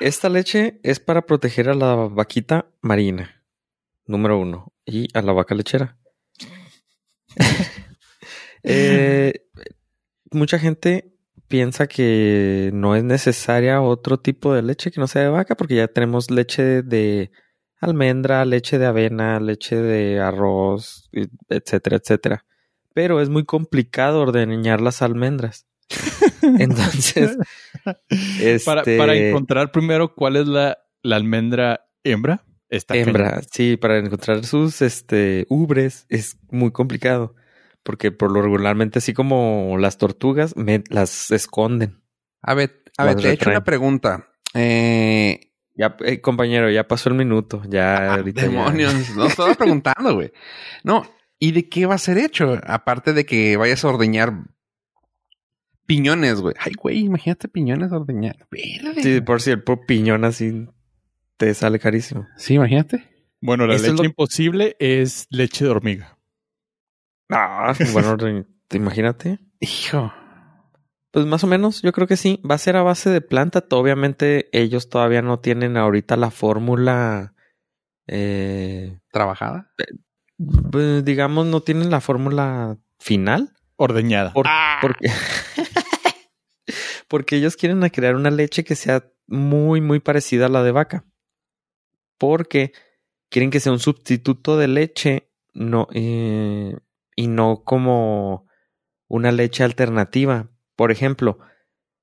esta leche es para proteger a la vaquita marina, número uno, y a la vaca lechera. Eh, mucha gente piensa que no es necesaria otro tipo de leche que no sea de vaca, porque ya tenemos leche de almendra, leche de avena, leche de arroz, etcétera, etcétera. Pero es muy complicado ordeñar las almendras. Entonces, Para, Este- para encontrar primero cuál es la, la almendra hembra. Está hembra, sí, para encontrar sus este ubres es muy complicado. Porque por lo regularmente, así como las tortugas, me, las esconden. A ver, a ver, te he hecho una pregunta. Eh, Ya, eh, compañero, ya pasó el minuto. Ya ah, ahorita. ya- demonios, no estaba preguntando, güey. No, ¿y de qué va a ser hecho? Aparte de que vayas a ordeñar piñones, güey. Ay, güey, imagínate piñones a ordeñar. Verde. Sí, por si el piñón así te sale carísimo. Sí, imagínate. Bueno, la Esto es leche lo- imposible es leche de hormiga. Ah, bueno, imagínate. Hijo. Pues más o menos, yo creo que sí. Va a ser a base de planta. Obviamente ellos todavía no tienen ahorita la fórmula. Eh, ¿Trabajada? pues, digamos, no tienen la fórmula final. Ordeñada. Por- porque, porque ellos quieren crear una leche que sea muy, muy parecida a la de vaca. Porque quieren que sea un sustituto de leche no, eh, y no como una leche alternativa. Por ejemplo,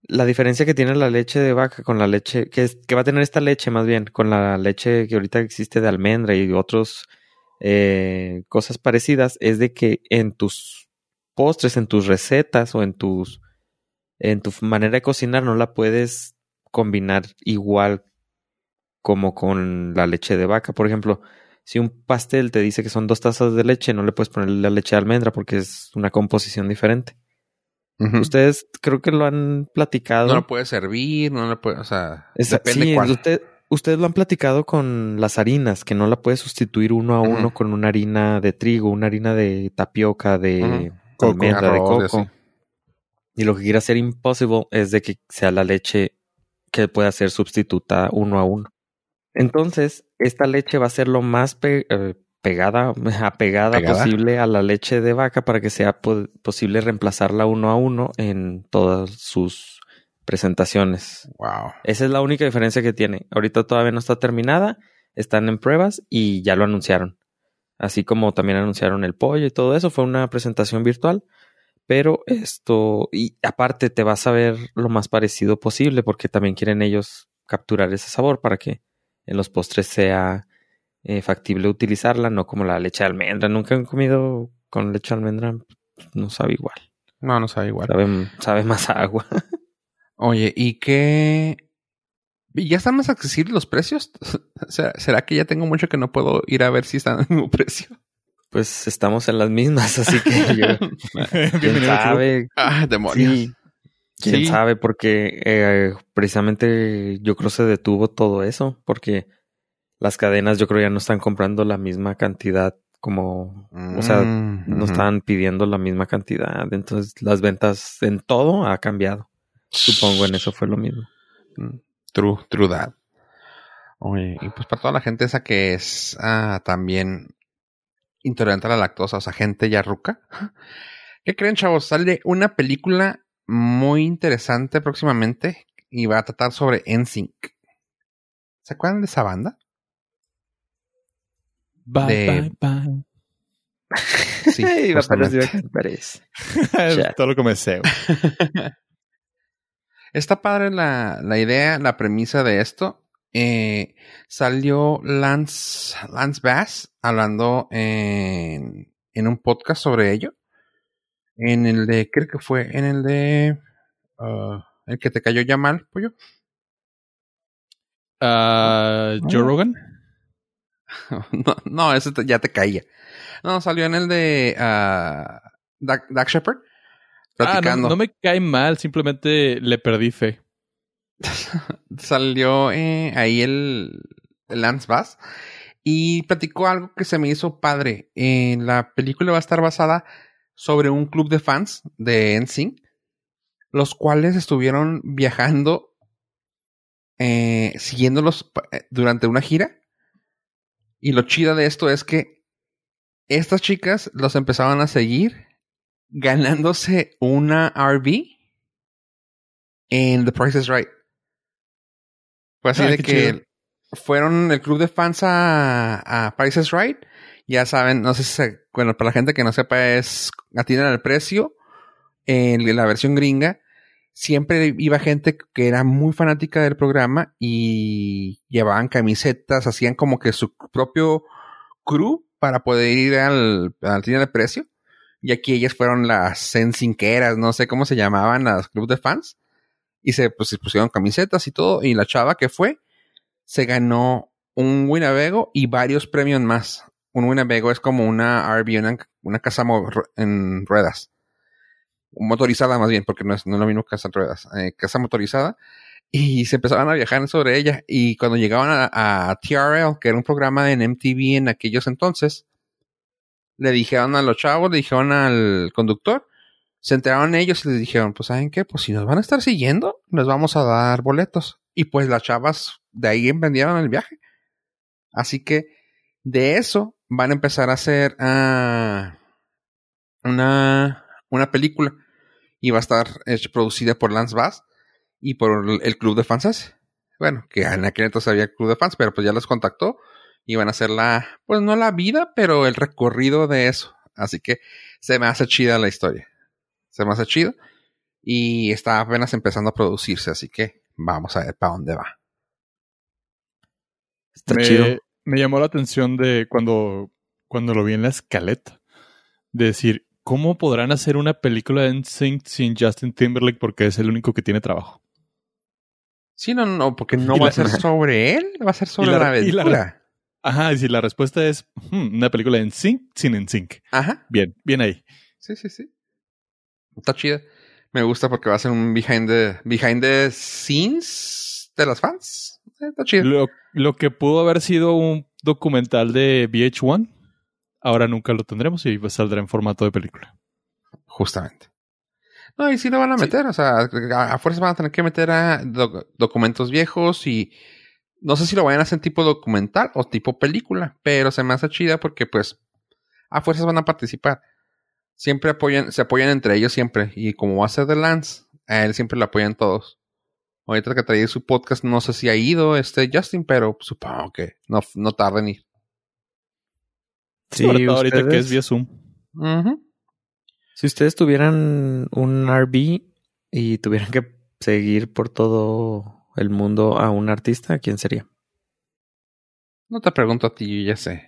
la diferencia que tiene la leche de vaca con la leche que, es- que va a tener esta leche más bien con la leche que ahorita existe de almendra y otros eh, cosas parecidas es de que en tus postres, en tus recetas o en tus en tu manera de cocinar no la puedes combinar igual como con la leche de vaca. Por ejemplo, si un pastel te dice que son dos tazas de leche, no le puedes poner la leche de almendra porque es una composición diferente. Ustedes creo que lo han platicado. No lo puede servir, no lo puede, o sea, Esa- depende sí, cuál. usted- ustedes lo han platicado con las harinas, que no la puedes sustituir uno a uno con una harina de trigo, una harina de tapioca, de. Coco. almendra, de Arroz coco. Y lo que quiere hacer Impossible es de que sea la leche que pueda ser sustituta uno a uno. Entonces, esta leche va a ser lo más pe- eh, pegada, apegada ¿Pegada? posible a la leche de vaca para que sea po- posible reemplazarla uno a uno en todas sus presentaciones. Wow. Esa es la única diferencia que tiene. Ahorita todavía no está terminada, están en pruebas y ya lo anunciaron. Así como también anunciaron el pollo y todo eso, fue una presentación virtual. Pero esto, y aparte te vas a ver lo más parecido posible porque también quieren ellos capturar ese sabor para que en los postres sea eh, factible utilizarla, no como la leche de almendra. Nunca han comido con leche de almendra, no sabe igual. No, no sabe igual. Sabe, sabe más a agua. Oye, ¿y qué? ¿Y ¿Ya están más accesibles los precios? ¿Será, será que ya tengo mucho que no puedo ir a ver si están al mismo precio? Pues estamos en las mismas, así que yo, quién sabe. Ah, demonios. Sí, quién Sí. sabe, porque eh, precisamente yo creo se detuvo todo eso, porque las cadenas yo creo ya no están comprando la misma cantidad como, o sea, Mm, no ujú. están pidiendo la misma cantidad, entonces las ventas en todo ha cambiado. Supongo en eso fue lo mismo. Mm, True, true that. Oye, y pues para toda la gente esa que es ah, también intolerante a la lactosa, o sea, gente ya ruca. ¿Qué creen, chavos? Sale una película muy interesante próximamente y va a tratar sobre NSYNC. ¿Se acuerdan de esa banda? Bye, De- bye, bye. Sí, Iba. Ya. Todo lo güey. Está padre la, la idea, la premisa de esto. Eh, salió Lance, Lance Bass hablando en, en un podcast sobre ello. En el de, creo que fue en el de ah, el que te cayó ya mal, pollo. Ah, Joe Rogan. no, no, ese te- ya te caía. No, salió en el de ah, Dak, Dak Shepard. Ah, no, me cae mal, simplemente le perdí fe. salió eh, ahí el, el Lance Bass y platicó algo que se me hizo padre. Eh, la película va a estar basada sobre un club de fans de NSYNC, los cuales estuvieron viajando, eh, siguiéndolos durante una gira. Y lo chido de esto es que estas chicas los empezaban a seguir ganándose una RV en The Price is Right. Fue así Ah, de que chido. fueron el club de fans a, a Price is Right. Ya saben, no sé si, se- bueno, para la gente que no sepa, es atienden al precio. En la versión gringa, siempre iba gente que era muy fanática del programa y llevaban camisetas, hacían como que su propio crew para poder ir al, al tienda del precio. Y aquí ellas fueron las sensinqueras, no sé cómo se llamaban, las club de fans. Y se, pues, se pusieron camisetas y todo. Y la chava que fue, se ganó un Winnebago y varios premios más. Un Winnebago es como una RV, una, una casa en ruedas. Motorizada más bien, porque no es, no es lo casa ruedas. eh, casa motorizada. Y se empezaban a viajar sobre ella. Y cuando llegaban a, TRL, que era un programa en MTV en aquellos entonces, le dijeron a los chavos, le dijeron al conductor, Se enteraron ellos y les dijeron, pues ¿saben qué? Pues si nos van a estar siguiendo, les vamos a dar boletos. Y pues las chavas de ahí vendieron el viaje. Así que de eso van a empezar a hacer ah, una, una película. Y va a estar producida por Lance Bass y por el, el club de fans. Bueno, que en aquel entonces había club de fans, pero pues ya los contactó y van a hacer la, pues no la vida, pero el recorrido de eso. Así que se me hace chida la historia. Se me hace chido. Y está apenas empezando a producirse, así que vamos a ver para dónde va. Está me, chido. me llamó la atención de cuando, cuando lo vi en la escaleta. De decir, ¿cómo podrán hacer una película de NSYNC sin Justin Timberlake porque es el único que tiene trabajo? Sí, no, no, porque no va la- a ser sobre él, va a ser sobre la- la- aventura. Ajá, y si la respuesta es hmm, una película de NSYNC sin NSYNC. Ajá, Bien, bien ahí. sí, sí, sí. Está chida. Me gusta porque va a ser un behind the, behind the scenes de las fans. Eh, Está chido. Lo, lo que pudo haber sido un documental de VH1, ahora nunca lo tendremos y saldrá en formato de película. Justamente. No, y sí lo van a Sí. meter, o sea, a, a fuerza van a tener que meter a doc- documentos viejos y no sé si lo vayan a hacer tipo documental o tipo película, pero se me hace chida porque pues a fuerzas van a participar. Siempre apoyan, se apoyan entre ellos siempre y como va a ser de Lance, a él siempre lo apoyan todos. Ahorita que trae su podcast, no sé si ha ido este Justin, pero supongo que no, no tarda en ir. Sí, Sobre todo ahorita que ustedes- es vía Zoom. Si ustedes tuvieran un RV y tuvieran que seguir por todo el mundo a un artista, ¿quién sería? No te pregunto a ti, yo ya sé.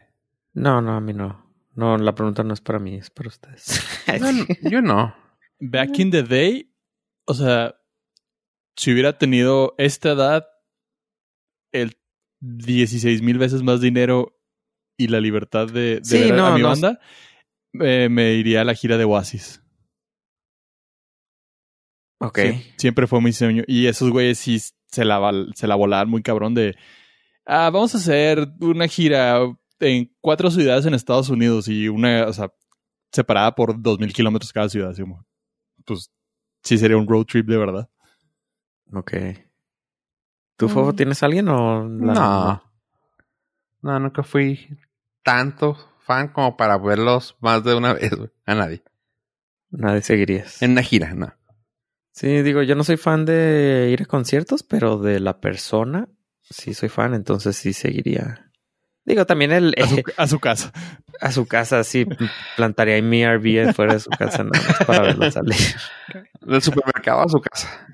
No, no, a mí no. No, la pregunta no es para mí, es para ustedes. No, no, yo no. Back in the day, o sea, si hubiera tenido esta edad, el 16 mil veces más dinero y la libertad de, de Sí, ver a- no, a mi no. banda, eh, me iría a la gira de Oasis. ok. Sie- siempre fue mi sueño. Y esos güeyes sí se la, se la volaban muy cabrón de... Ah, vamos a hacer una gira en cuatro ciudades en Estados Unidos y una, o sea, separada por dos mil kilómetros cada ciudad. Así como, pues sí sería un road trip de verdad. Ok. ¿Tú, Fofo, Mm. tienes alguien o la- No. No, nunca fui tanto fan como para verlos más de una vez, güey. A nadie. Nadie seguirías. En una gira, no. Sí, digo, yo no soy fan de ir a conciertos, pero de la persona sí soy fan, entonces sí seguiría. Digo, también el A su, eh, a su casa. a su casa, sí, plantaría ahí mi RV fuera de su casa nada más para verlo salir. Del supermercado a su casa.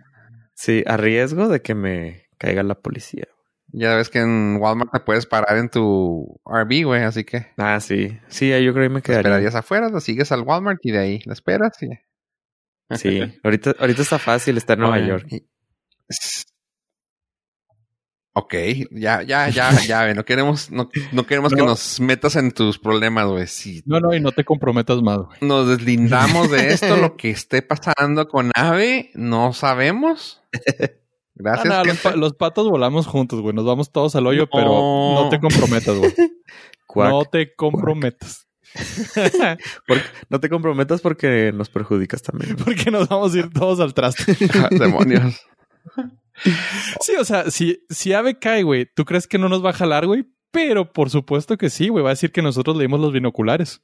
Sí, a riesgo de que me caiga la policía. Ya ves que en Walmart te puedes parar en tu RV, güey, así que Ah, sí. Sí, yo creo que me te quedaría. esperarías afuera, lo sigues al Walmart y de ahí la esperas y... Sí, ahorita, ahorita está fácil estar en Nueva Oye, York. Ok, ya, ya, ya, ya, güey, no queremos, no, no queremos que No. nos metas en tus problemas, güey. Si No, no, y no te comprometas más, güey. nos deslindamos de esto, lo que esté pasando con Ave, no sabemos. Gracias. Ah, no, los, gente. pa- los patos volamos juntos, güey. Nos vamos todos al hoyo, No. pero no te comprometas, güey. No te comprometas. Porque- no te comprometas porque nos perjudicas también. Porque nos vamos a ir todos al traste. Demonios. Sí, o sea, si, si Ave cae, güey, ¿tú crees que no nos va a jalar, güey? Pero por supuesto que sí, güey. Va a decir que nosotros leímos los binoculares.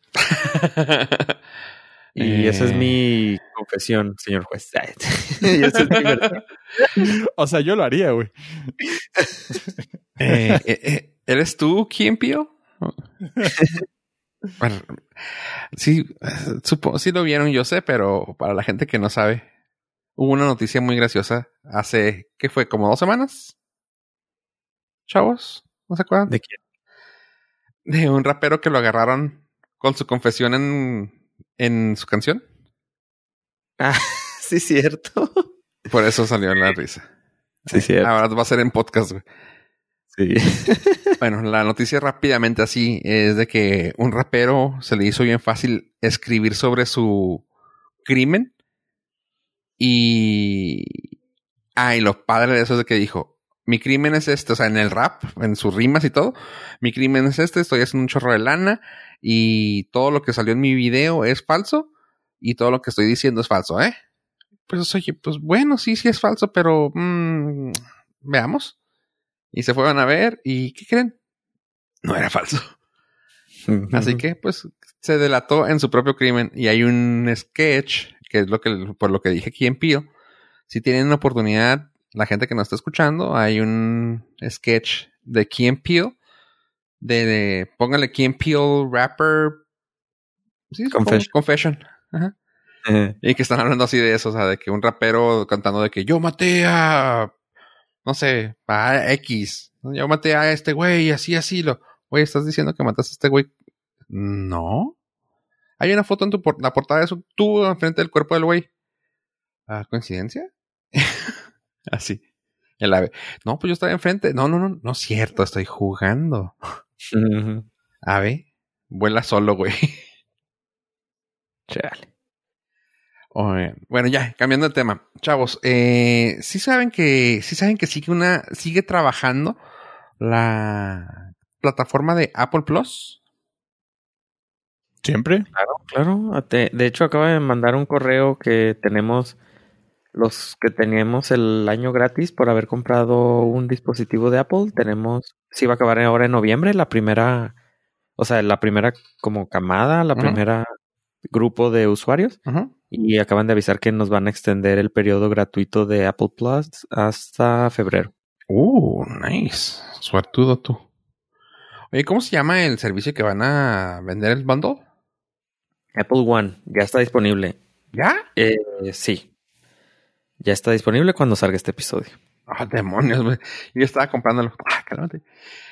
Y esa es Eh. mi confesión, señor juez. es mi. O sea, yo lo haría, güey. Eh, eh, eh, ¿Eres tú quién, Pío? Bueno, sí, eh, supongo, sí lo vieron, yo sé, pero para la gente que no sabe, hubo una noticia muy graciosa hace, ¿qué fue? ¿Como dos semanas? Chavos, ¿no se acuerdan? ¿De quién? De un rapero que lo agarraron con su confesión en, en su canción. Ah, sí, cierto. Por eso salió la risa. Sí, cierto. Ahora va a ser en podcast, güey. Sí. Bueno, la noticia rápidamente así es de que un rapero se le hizo bien fácil escribir sobre su crimen. Y. Ah, y lo padre de eso es de que dijo: Mi crimen es este, o sea, en el rap, en sus rimas y todo. Mi crimen es este, estoy haciendo un chorro de lana. Y todo lo que salió en mi video es falso. y todo lo que estoy diciendo es falso, ¿eh? Pues oye, pues bueno, sí, sí es falso, pero mm, veamos. Y se fueron a ver y ¿qué creen? No era falso. Así que, pues, se delató en su propio crimen y hay un sketch, que es lo que, por lo que dije aquí en Pío. Si tienen una oportunidad, la gente que nos está escuchando, hay un sketch de Key Peele, de, de póngale and Peele rapper ¿sí? Confession. Confession. Ajá. Y que están hablando así de eso, o sea, de que un rapero cantando de que yo maté a, no sé, a X. Yo maté a este güey, así, así. Lo, güey, ¿estás diciendo que mataste a este güey? No. Hay una foto en tu por- la portada de eso, tú enfrente del cuerpo del güey. ¿Ah, ¿Coincidencia? así. El ave. No, pues yo estaba enfrente. No, no, no, no es cierto, estoy jugando. Ujú. Ave, vuela solo, güey. Chale. Oye, Bueno, ya, cambiando de tema. Chavos, eh, sí saben que, sí saben que sigue una, sigue trabajando la plataforma de Apple Plus. ¿Siempre? Claro, te- de hecho acaba de mandar un correo que tenemos los que teníamos el año gratis por haber comprado un dispositivo de Apple. Tenemos, sí va a acabar ahora en noviembre, la primera, o sea, la primera como camada, la primera grupo de usuarios. Y acaban de avisar que nos van a extender el periodo gratuito de Apple Plus hasta febrero. Uh, nice. Suertudo tú. Oye, ¿cómo se llama el servicio que van a vender el bundle? Apple One ya está disponible. ¿Ya? Eh, sí. Ya está disponible cuando salga este episodio. Ah, demonios, güey. Yo estaba comprándolo. Ah, cálmate.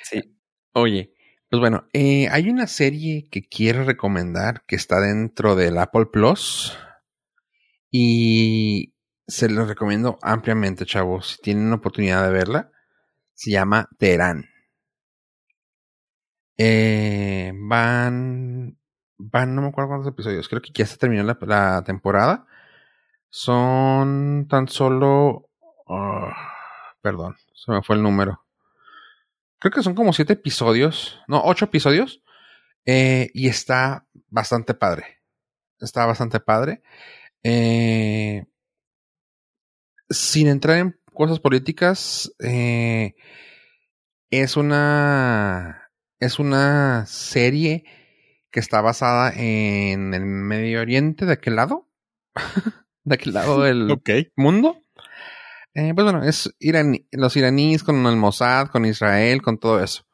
Sí. Oye, pues bueno, eh, hay una serie que quiero recomendar que está dentro del Apple Plus y se lo recomiendo ampliamente, chavos. Si tienen la oportunidad de verla, se llama Terán. Eh, van, van, no me acuerdo cuántos episodios. Creo que ya se terminó la, la temporada. Son tan solo, ah, perdón, se me fue el número creo que son como siete episodios, no, ocho episodios, eh, y está bastante padre. Está bastante padre. Eh, sin entrar en cosas políticas, eh, es una es una serie que está basada en el Medio Oriente, de aquel lado, de aquel lado del mundo. Eh, pues bueno, es iraní- los iraníes con el Mossad, con Israel, con todo eso.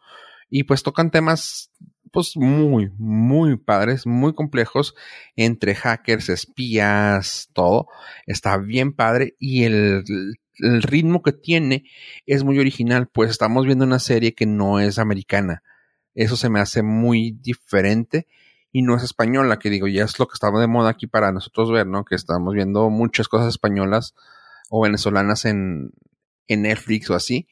Y pues tocan temas, pues muy, muy padres, muy complejos, entre hackers, espías, todo. Está bien padre y el, el ritmo que tiene es muy original, pues estamos viendo una serie que no es americana. Eso se me hace muy diferente y no es española, que digo, ya es lo que estaba de moda aquí para nosotros ver, ¿no? Que estamos viendo muchas cosas españolas o venezolanas en, Netflix o así.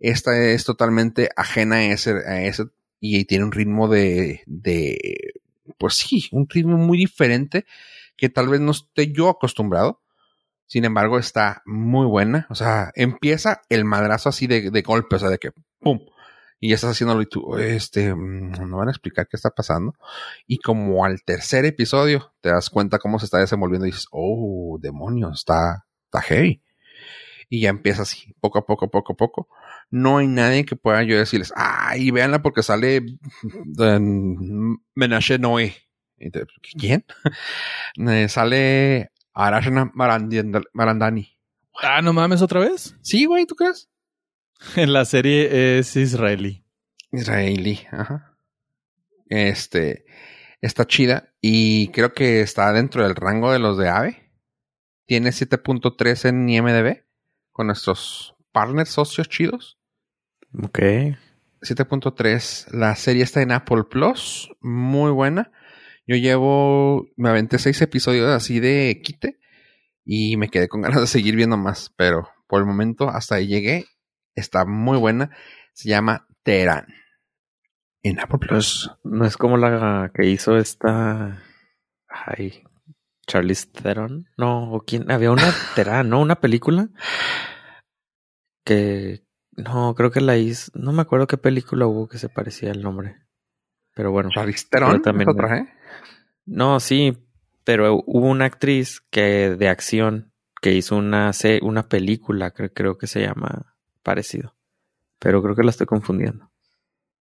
Esta es totalmente ajena a ese, a ese y tiene un ritmo de, de, pues sí, un ritmo muy diferente que tal vez no esté yo acostumbrado. Sin embargo, está muy buena. O sea, empieza el madrazo así de, de golpe, o sea, de que ¡pum! Y ya estás haciéndolo y tú, este, mm, no van a explicar qué está pasando. Y como al tercer episodio te das cuenta cómo se está desenvolviendo y dices, oh, demonios, está, está heavy. Y ya empieza así, poco a poco, poco a poco. No hay nadie que pueda yo decirles, ay, véanla porque sale Menashe Noé. ¿Quién? Eh, sale Arashna Marandani. Ah, no mames, otra vez. Sí, güey, ¿tú crees? En la serie es israelí. Israelí, ajá. Este, está chida y creo que está dentro del rango de los de AVE. Tiene 7.3 en IMDB con nuestros partners socios chidos. Ok. 7.3. La serie está en Apple Plus. Muy buena. Yo llevo, me aventé seis episodios así de quite y me quedé con ganas de seguir viendo más. Pero por el momento hasta ahí llegué. Está muy buena. Se llama Terán. En Apple Plus. No es como la que hizo esta. Ay. Charlize Theron. No, ¿o quién? Había una Terán, ¿no? Una película. Que. No, creo que la hizo. No me acuerdo qué película hubo que se parecía el nombre. Pero bueno. Charlize Theron también- otra, ¿eh? No, sí. pero hubo una actriz que de acción que hizo una, una película, creo, creo que se llama parecido. Pero creo que la estoy confundiendo.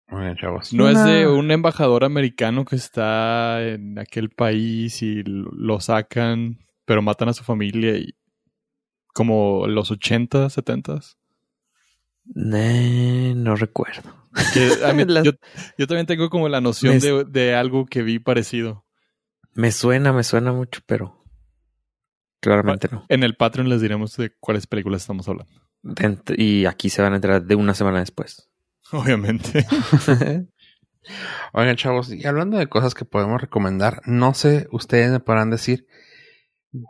Muy bien, chavos. No es de un embajador americano que está en aquel país y lo sacan, pero matan a su familia y como los 80, 70. Eh, no recuerdo. Que, yo, yo también tengo como la noción Me- de, de algo que vi parecido. Me suena, me suena mucho, pero claramente no. En el Patreon les diremos de cuáles películas estamos hablando. Y aquí se van a enterar de una semana después. Obviamente. Oigan, chavos, y hablando de cosas que podemos recomendar, no sé, ustedes me podrán decir,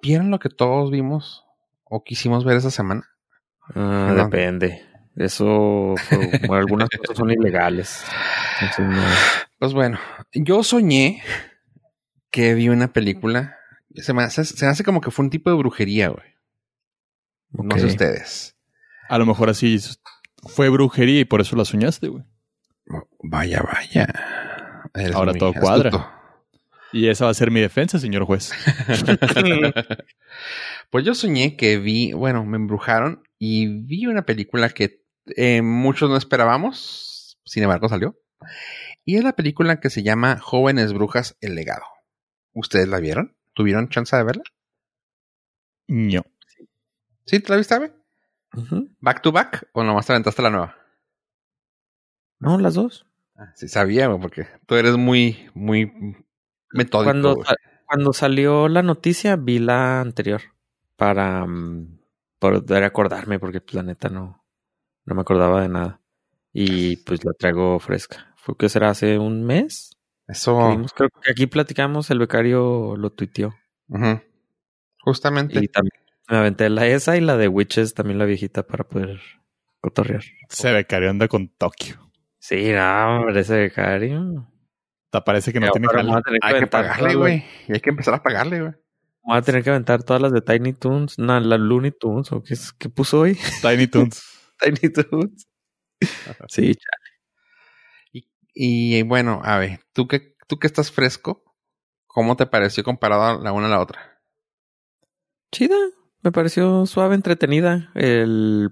¿vieron lo que todos vimos o quisimos ver esa semana? Ah, No. Depende. Eso, algunas cosas son ilegales. Entonces, no. Pues bueno, yo soñé que vi una película. Se me hace, se me hace como que fue un tipo de brujería, güey. No sé ustedes. A lo mejor así fue brujería y por eso la soñaste, güey. Vaya, vaya. Eres Ahora todo cuadra. astuto. Y esa va a ser mi defensa, señor juez. pues yo soñé que vi, bueno, me embrujaron y vi una película que eh, muchos no esperábamos, sin embargo salió. Y es la película que se llama Jóvenes Brujas, el legado. ¿Ustedes la vieron? ¿Tuvieron chance de verla? No. ¿Sí? ¿Te la viste, Abe? ¿Back to back o nomás te aventaste la nueva? No, las dos. Ah, Sí, sabía, güey, porque tú eres muy, muy metódico. Cuando, güey. cuando salió la noticia, vi la anterior para mm, poder acordarme, porque pues, la neta no, no me acordaba de nada. Y pues la traigo fresca. Fue que será hace un mes. Eso, vimos. Creo que aquí platicamos, el becario lo tuiteó. justamente. Y también me aventé la esa y la de Witches, también la viejita, para poder cotorrear. Se ve que anda con Tokio. Sí, no, hombre, ese becario. Te parece que no Pero tiene que Hay que pagarle, las- güey. Y hay que empezar a pagarle, güey. Voy a tener que aventar todas las de Tiny Toons. No, la Looney Tunes, ¿o qué, es- qué puso hoy? Tiny Toons. Tiny Toons. Sí, Y bueno, a ver, tú que, tú que estás fresco, ¿cómo te pareció comparado la una a la otra? chida. Me pareció suave, entretenida. El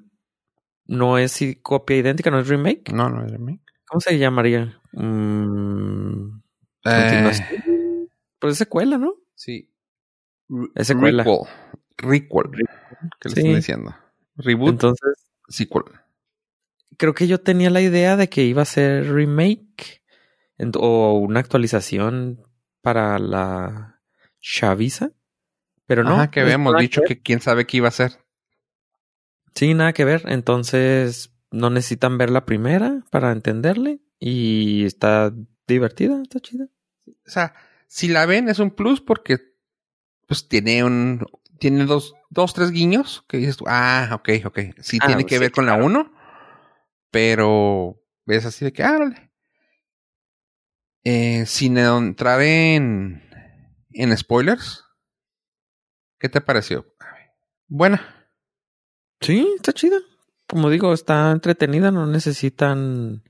no es copia idéntica, no es remake. No, no es mí. ¿Cómo se llamaría? Mm, Eh. Pues es secuela, ¿no? sí. Es secuela. Requel. Requel. ¿Qué le Sí. están diciendo? Reboot, Entonces, sequel. creo que yo tenía la idea de que iba a ser remake o una actualización para la Chaviza. Pero no. Ajá, que es habíamos dicho que quién sabe qué iba a ser. Sí, nada que ver. Entonces, no necesitan ver la primera para entenderle. Y está divertida, está chida. O sea, si la ven es un plus porque pues tiene un tiene dos, dos tres guiños que dices tú, ah, ok, ok. Sí Ah, tiene que sí, ver con la uno, pero ves así de que, ah, órale. Eh, sin entrar en, en spoilers, ¿qué te pareció? Buena. Sí, está chida. Como digo, está entretenida, no necesitan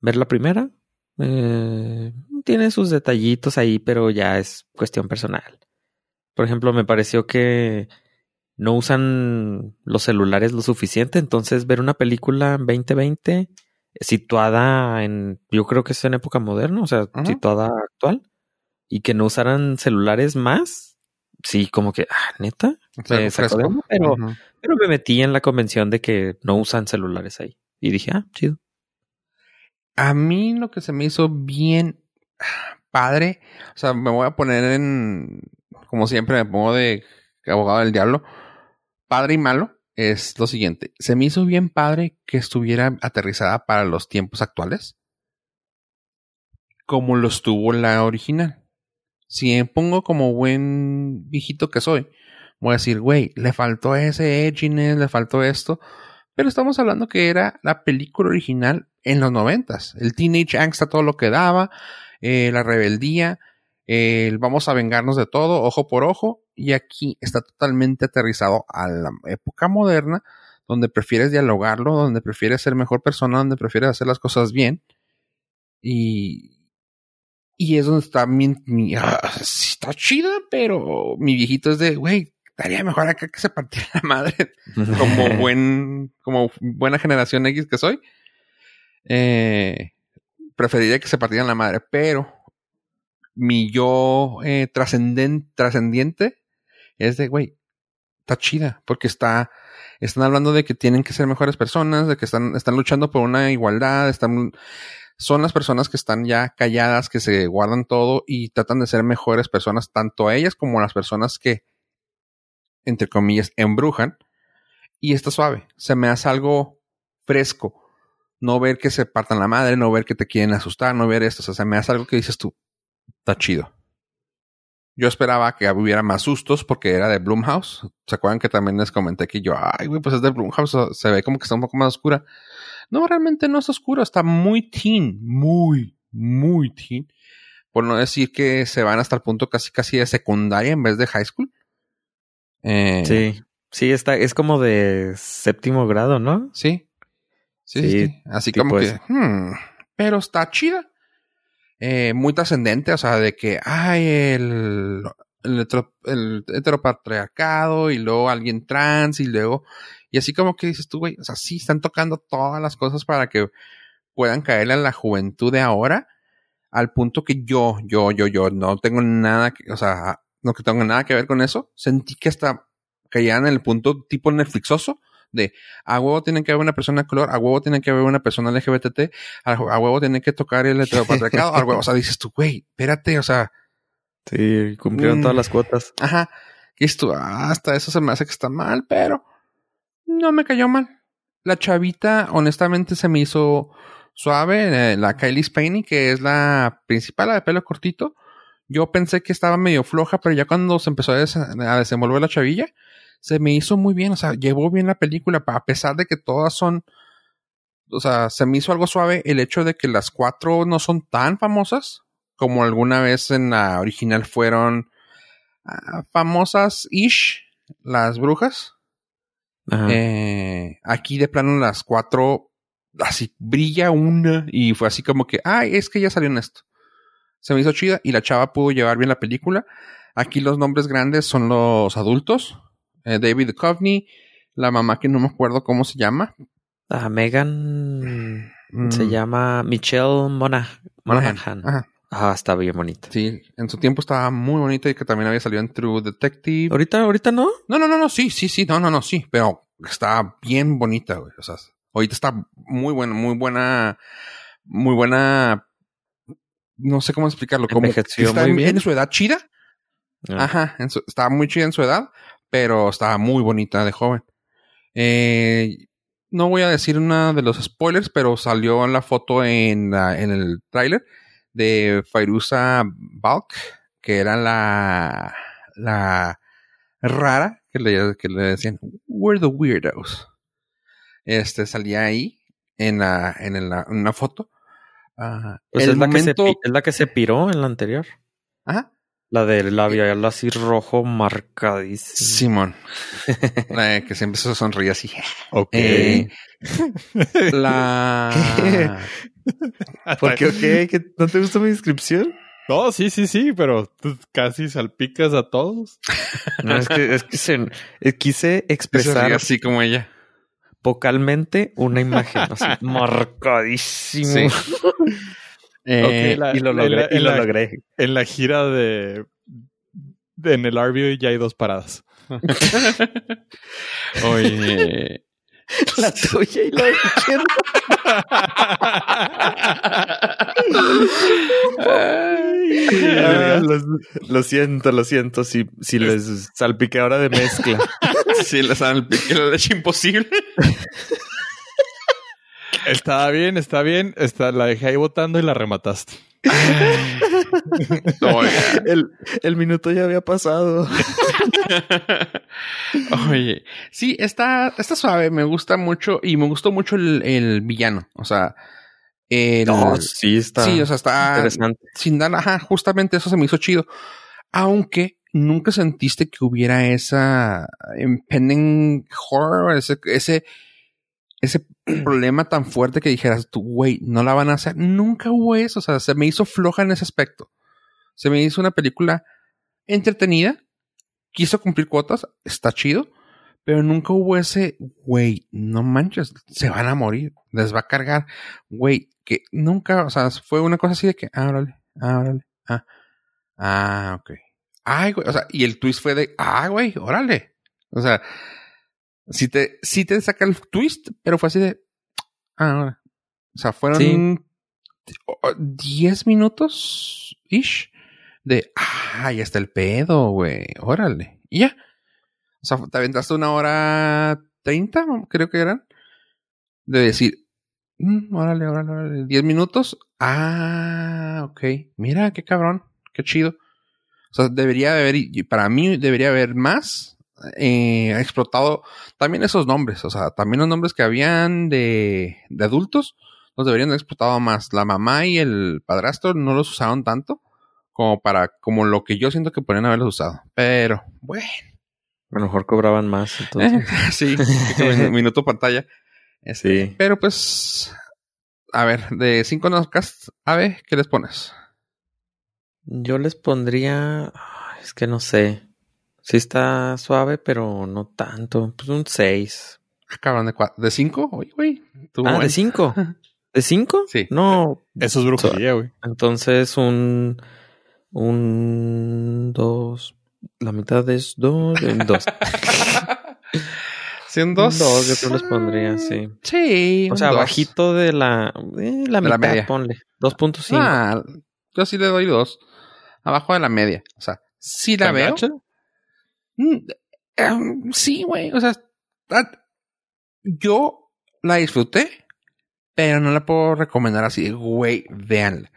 ver la primera. Eh, tiene sus detallitos ahí, pero ya es cuestión personal. Por ejemplo, me pareció que no usan los celulares lo suficiente, entonces ver una película en 2020 situada en, yo creo que es en época moderna, o sea, situada actual, y que no usaran celulares más, sí, como que, ah, neta, Está Me sacó de onda, pero- pero me metí en la convención de que no usan celulares ahí. Y dije, ah, chido. A mí lo que se me hizo bien padre, o sea, me voy a poner en, como siempre me pongo de abogado del diablo, padre y malo, es lo siguiente. Se me hizo bien padre que estuviera aterrizada para los tiempos actuales, como lo estuvo la original. Si pongo como buen viejito que soy, voy a decir, güey, le faltó ese edginess, le faltó esto, pero estamos hablando que era la película original en los noventas. El teenage angst a todo lo que daba, eh, la rebeldía, el vamos a vengarnos de todo, ojo por ojo, y aquí está totalmente aterrizado a la época moderna, donde prefieres dialogarlo, donde prefieres ser mejor persona, donde prefieres hacer las cosas bien. Y Y es donde está mi, mi ah, sí está chida, pero mi viejito es de, güey, estaría mejor acá que se partiera la madre como buen, como buena generación X que soy. Eh, preferiría que se partieran la madre, pero mi yo eh, trascendiente es de, güey, está chida, porque está, están hablando de que tienen que ser mejores personas, de que están, están luchando por una igualdad, están, son las personas que están ya calladas, que se guardan todo y tratan de ser mejores personas, tanto ellas como las personas que, entre comillas, embrujan. Y está suave, se me hace algo fresco. No ver que se partan la madre, no ver que te quieren asustar, no ver esto. O sea, se me hace algo que dices tú, está chido. Yo esperaba que hubiera más sustos porque era de Bloomhouse. ¿Se acuerdan que también les comenté que yo, ay, güey, pues es de Bloomhouse, se ve como que está un poco más oscura? No, realmente no es oscuro, está muy teen, muy, muy teen. Por no decir que se van hasta el punto casi casi de secundaria en vez de high school. Eh, sí, sí, está, es como de séptimo grado, ¿no? Sí. Sí, sí. Así como que, hmm, pero está chida eh, muy trascendente, o sea, de que hay el, el, heteropatriarcado y luego alguien trans y luego, y así como que dices tú, güey, o sea, sí están tocando todas las cosas para que puedan caerle a la juventud de ahora, al punto que yo, yo, yo, yo no tengo nada que, o sea, no que tengo nada que ver con eso, sentí que hasta caían en el punto tipo Netflixoso, de a huevo tiene que haber una persona de color, a huevo tiene que haber una persona LGBT, a, huevo tiene que tocar el heteropatriarcado, a huevo, o sea, dices tú, güey, espérate, o sea. Sí, cumplieron todas mm, las cuotas. Ajá. Y esto, hasta eso se me hace que está mal, pero no me cayó mal. La chavita, honestamente, se me hizo suave. Eh, la Kylie Spaney, que es la principal, la de pelo cortito. Yo pensé que estaba medio floja, pero ya cuando se empezó a, desenvolver la chavilla, se me hizo muy bien, o sea, llevó bien la película, a pesar de que todas son, o sea, se me hizo algo suave el hecho de que las cuatro no son tan famosas como alguna vez en la original fueron ah, famosas ish, las brujas. Eh, aquí de plano las cuatro, así brilla una y fue así como que, ay, es que ya salió en esto. Se me hizo chida y la chava pudo llevar bien la película. Aquí los nombres grandes son los adultos, eh, David Duchovny, la mamá que no me acuerdo cómo se llama. Ah, Megan mm. se llama Michelle Monaghan. Ah, está bien bonita. Sí, en su tiempo estaba muy bonita y que también había salido en True Detective. ¿Ahorita, ahorita no? No, no, no, no, sí, sí, sí, no, no, no, sí, pero está bien bonita, güey. O sea, ahorita está muy buena, muy buena, muy buena. No sé cómo explicarlo. Como está muy bien. en su edad chida. Ah. Ajá, estaba muy chida en su edad, pero estaba muy bonita de joven. Eh, no voy a decir una de los spoilers, pero salió en la foto en, en el tráiler de Fairuza Balk, que era la, la rara que le, que le decían, We're the weirdos. Este salía ahí en la, en, la, en una foto. Uh, pues es, la que se, es la que se piró en la anterior. Ajá. La del labial así rojo marcadísimo. Simón. la que siempre se sonríe así. Ok. Eh, la. ¿Por qué? ¿No te gustó mi descripción? No, sí, sí, sí, pero tú casi salpicas a todos. No, es que, es que se, eh, quise expresar. así como ella. Vocalmente una imagen así marcadísimo. Sí. Eh, y lo logré. En la, logré. En la gira de, En el RV ya hay dos paradas. Oye. La tuya y la de lo, siento, lo siento. Si, si les salpiqué ahora de mezcla. si les salpiqué la leche imposible. Está bien, está bien. Está, la dejé ahí votando y la remataste. el, el, minuto ya había pasado. Oye, sí, está, está suave, me gusta mucho y me gustó mucho el, villano. O sea, el, sí está. Sí, o sea, está interesante. Sin dar, ajá, justamente eso se me hizo chido. Aunque nunca sentiste que hubiera esa impending horror, ese, ese ese problema tan fuerte que dijeras tú, güey, no la van a hacer. Nunca hubo eso. O sea, se me hizo floja en ese aspecto. Se me hizo una película entretenida. Quiso cumplir cuotas. Está chido. Pero nunca hubo ese, güey, no manches, se van a morir. Les va a cargar. Güey, que nunca, o sea, fue una cosa así de que, ah, órale, ah, órale, ah. Ah, ok. Ay, güey, o sea, y el twist fue de, ah, güey, órale. O sea, si te, si te saca el twist, pero fue así de, ah. O sea, fueron 10 minutos ish de, ah, ya está el pedo, güey, órale. Y ya. O sea, te aventaste una hora treinta, creo que eran, de decir, mm, órale, órale, órale, 10 minutos. Ah, ok. Mira, qué cabrón, qué chido. O sea, debería haber, para mí debería haber más eh, explotado también esos nombres. O sea, también los nombres que habían de, de adultos los deberían haber explotado más. La mamá y el padrastro no los usaron tanto como para, como lo que yo siento que podrían haberlos usado. Pero, bueno. A lo mejor cobraban más, entonces. sí, minuto pantalla. Este, sí. Pero pues, a ver, de cinco Nozcast, a ver, ¿qué les pones? Yo les pondría, es que no sé. Sí está suave, pero no tanto. Pues un 6. Ah, cabrón, ¿de, ¿de cinco? Oye, güey. Ah, ¿de cinco? ¿De cinco? Sí. No. Eso es brujería, güey. Entonces un... Un... Dos... La mitad es dos... En dos. ¿Sí, un dos? Dos, yo creo les pondría, sí. Sí. O sea, bajito de la... Eh, la mitad, la media. ponle. 2.5. Ah, yo sí le doy dos. Abajo de la media. O sea, sí la veo. Em, sí, güey. O sea, yo la disfruté, pero no la puedo recomendar así. Güey, véanla.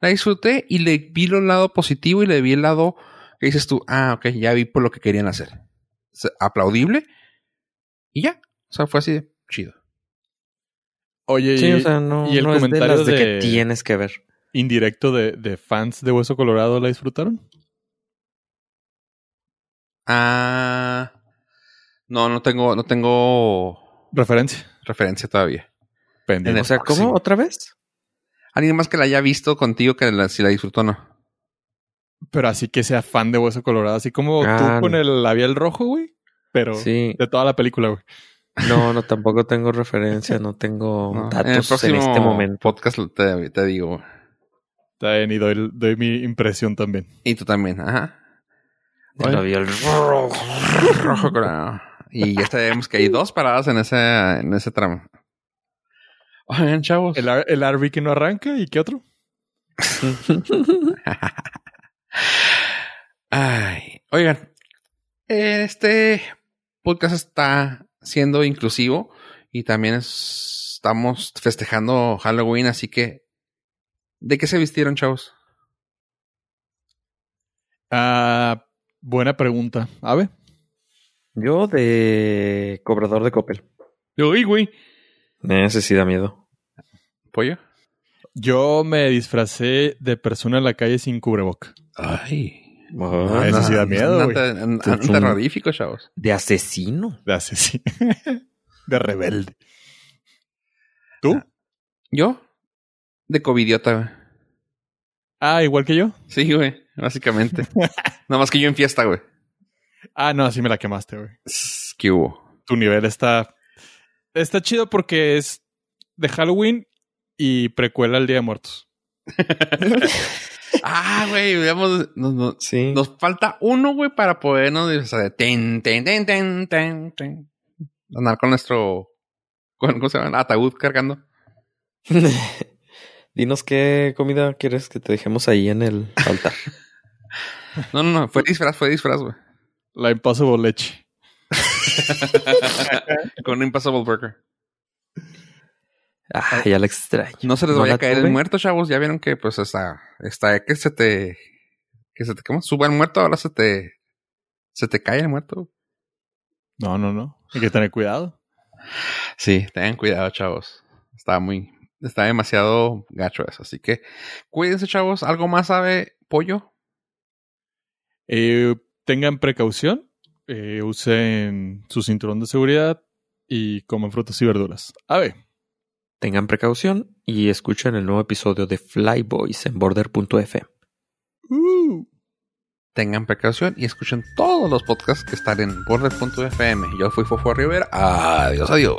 La disfruté y le vi el lado positivo y le vi el lado que dices tú, ah, ok, ya vi por lo que querían hacer. aplaudible. Y ya. O sea, fue así de chido. Oye, sí, y, o sea, no, y el no comentario es de, de, que tienes que ver. Indirecto de, de fans de Hueso Colorado, ¿la disfrutaron? Ah. No, no tengo, no tengo referencia. Referencia todavía. Pendiente. O sea, ¿cómo? ¿Otra vez? Alguien más que la haya visto contigo que la, si la disfrutó o no. Pero así que sea fan de Hueso Colorado, así como ah, tú con el labial rojo, güey. Pero sí. de toda la película, güey. No, no, tampoco tengo referencia, no tengo no, datos en, el próximo en este momento. podcast te, te digo. Está bien, y doy, doy, mi impresión también. Y tú también, ajá. El labial rojo. rojo colorado. Y ya sabemos que hay dos paradas en ese, en ese tramo. Oigan, chavos. El, el RV que no arranca y qué otro. Ay, oigan, este podcast está siendo inclusivo y también estamos festejando Halloween, así que ¿de qué se vistieron, chavos? Ah, buena pregunta. ¿Ave? Yo de cobrador de Coppel. Yo, güey. Ese sí da miedo. ¿Pollo? Yo me disfracé de persona en la calle sin cubreboca. Ay. Oh, eso sí da miedo, güey. Un terrorífico, chavos. De asesino. De asesino. de rebelde. ¿Tú? ¿Yo? De covidiota, güey. Ah, igual que yo. Sí, güey. Básicamente. Nada más que yo en fiesta, güey. Ah, no, así me la quemaste, güey. ¿Qué hubo? Tu nivel está. Está chido porque es de Halloween y precuela al Día de Muertos. ah, güey, veamos. Nos, nos, sí. nos falta uno, güey, para podernos. O sea, ten, ten, ten, ten, ten, ten. Andar con nuestro. Con, ¿Cómo se llama? Ataúd cargando. Dinos qué comida quieres que te dejemos ahí en el altar. no, no, no. Fue disfraz, fue disfraz, güey. La Impossible Leche. con un Impossible Burger. Ah, ya la extraño. No se les vaya a caer el muerto, chavos. Ya vieron que, pues, está, está, que se te, que se te, ¿cómo? Sube el muerto, ahora se te, se te cae el muerto. No, no, no. Hay que tener cuidado. Sí, tengan cuidado, chavos. Está muy, está demasiado gacho eso. Así que, cuídense, chavos. ¿Algo más sabe Pollo? Eh, tengan precaución. Eh, usen su cinturón de seguridad. y coman frutas y verduras. A ver. Tengan precaución y escuchen el nuevo episodio de Flyboys en border.f. Uh. Tengan precaución y escuchen todos los podcasts que están en border.fm. Yo fui Fofo Rivera. Adiós, adiós.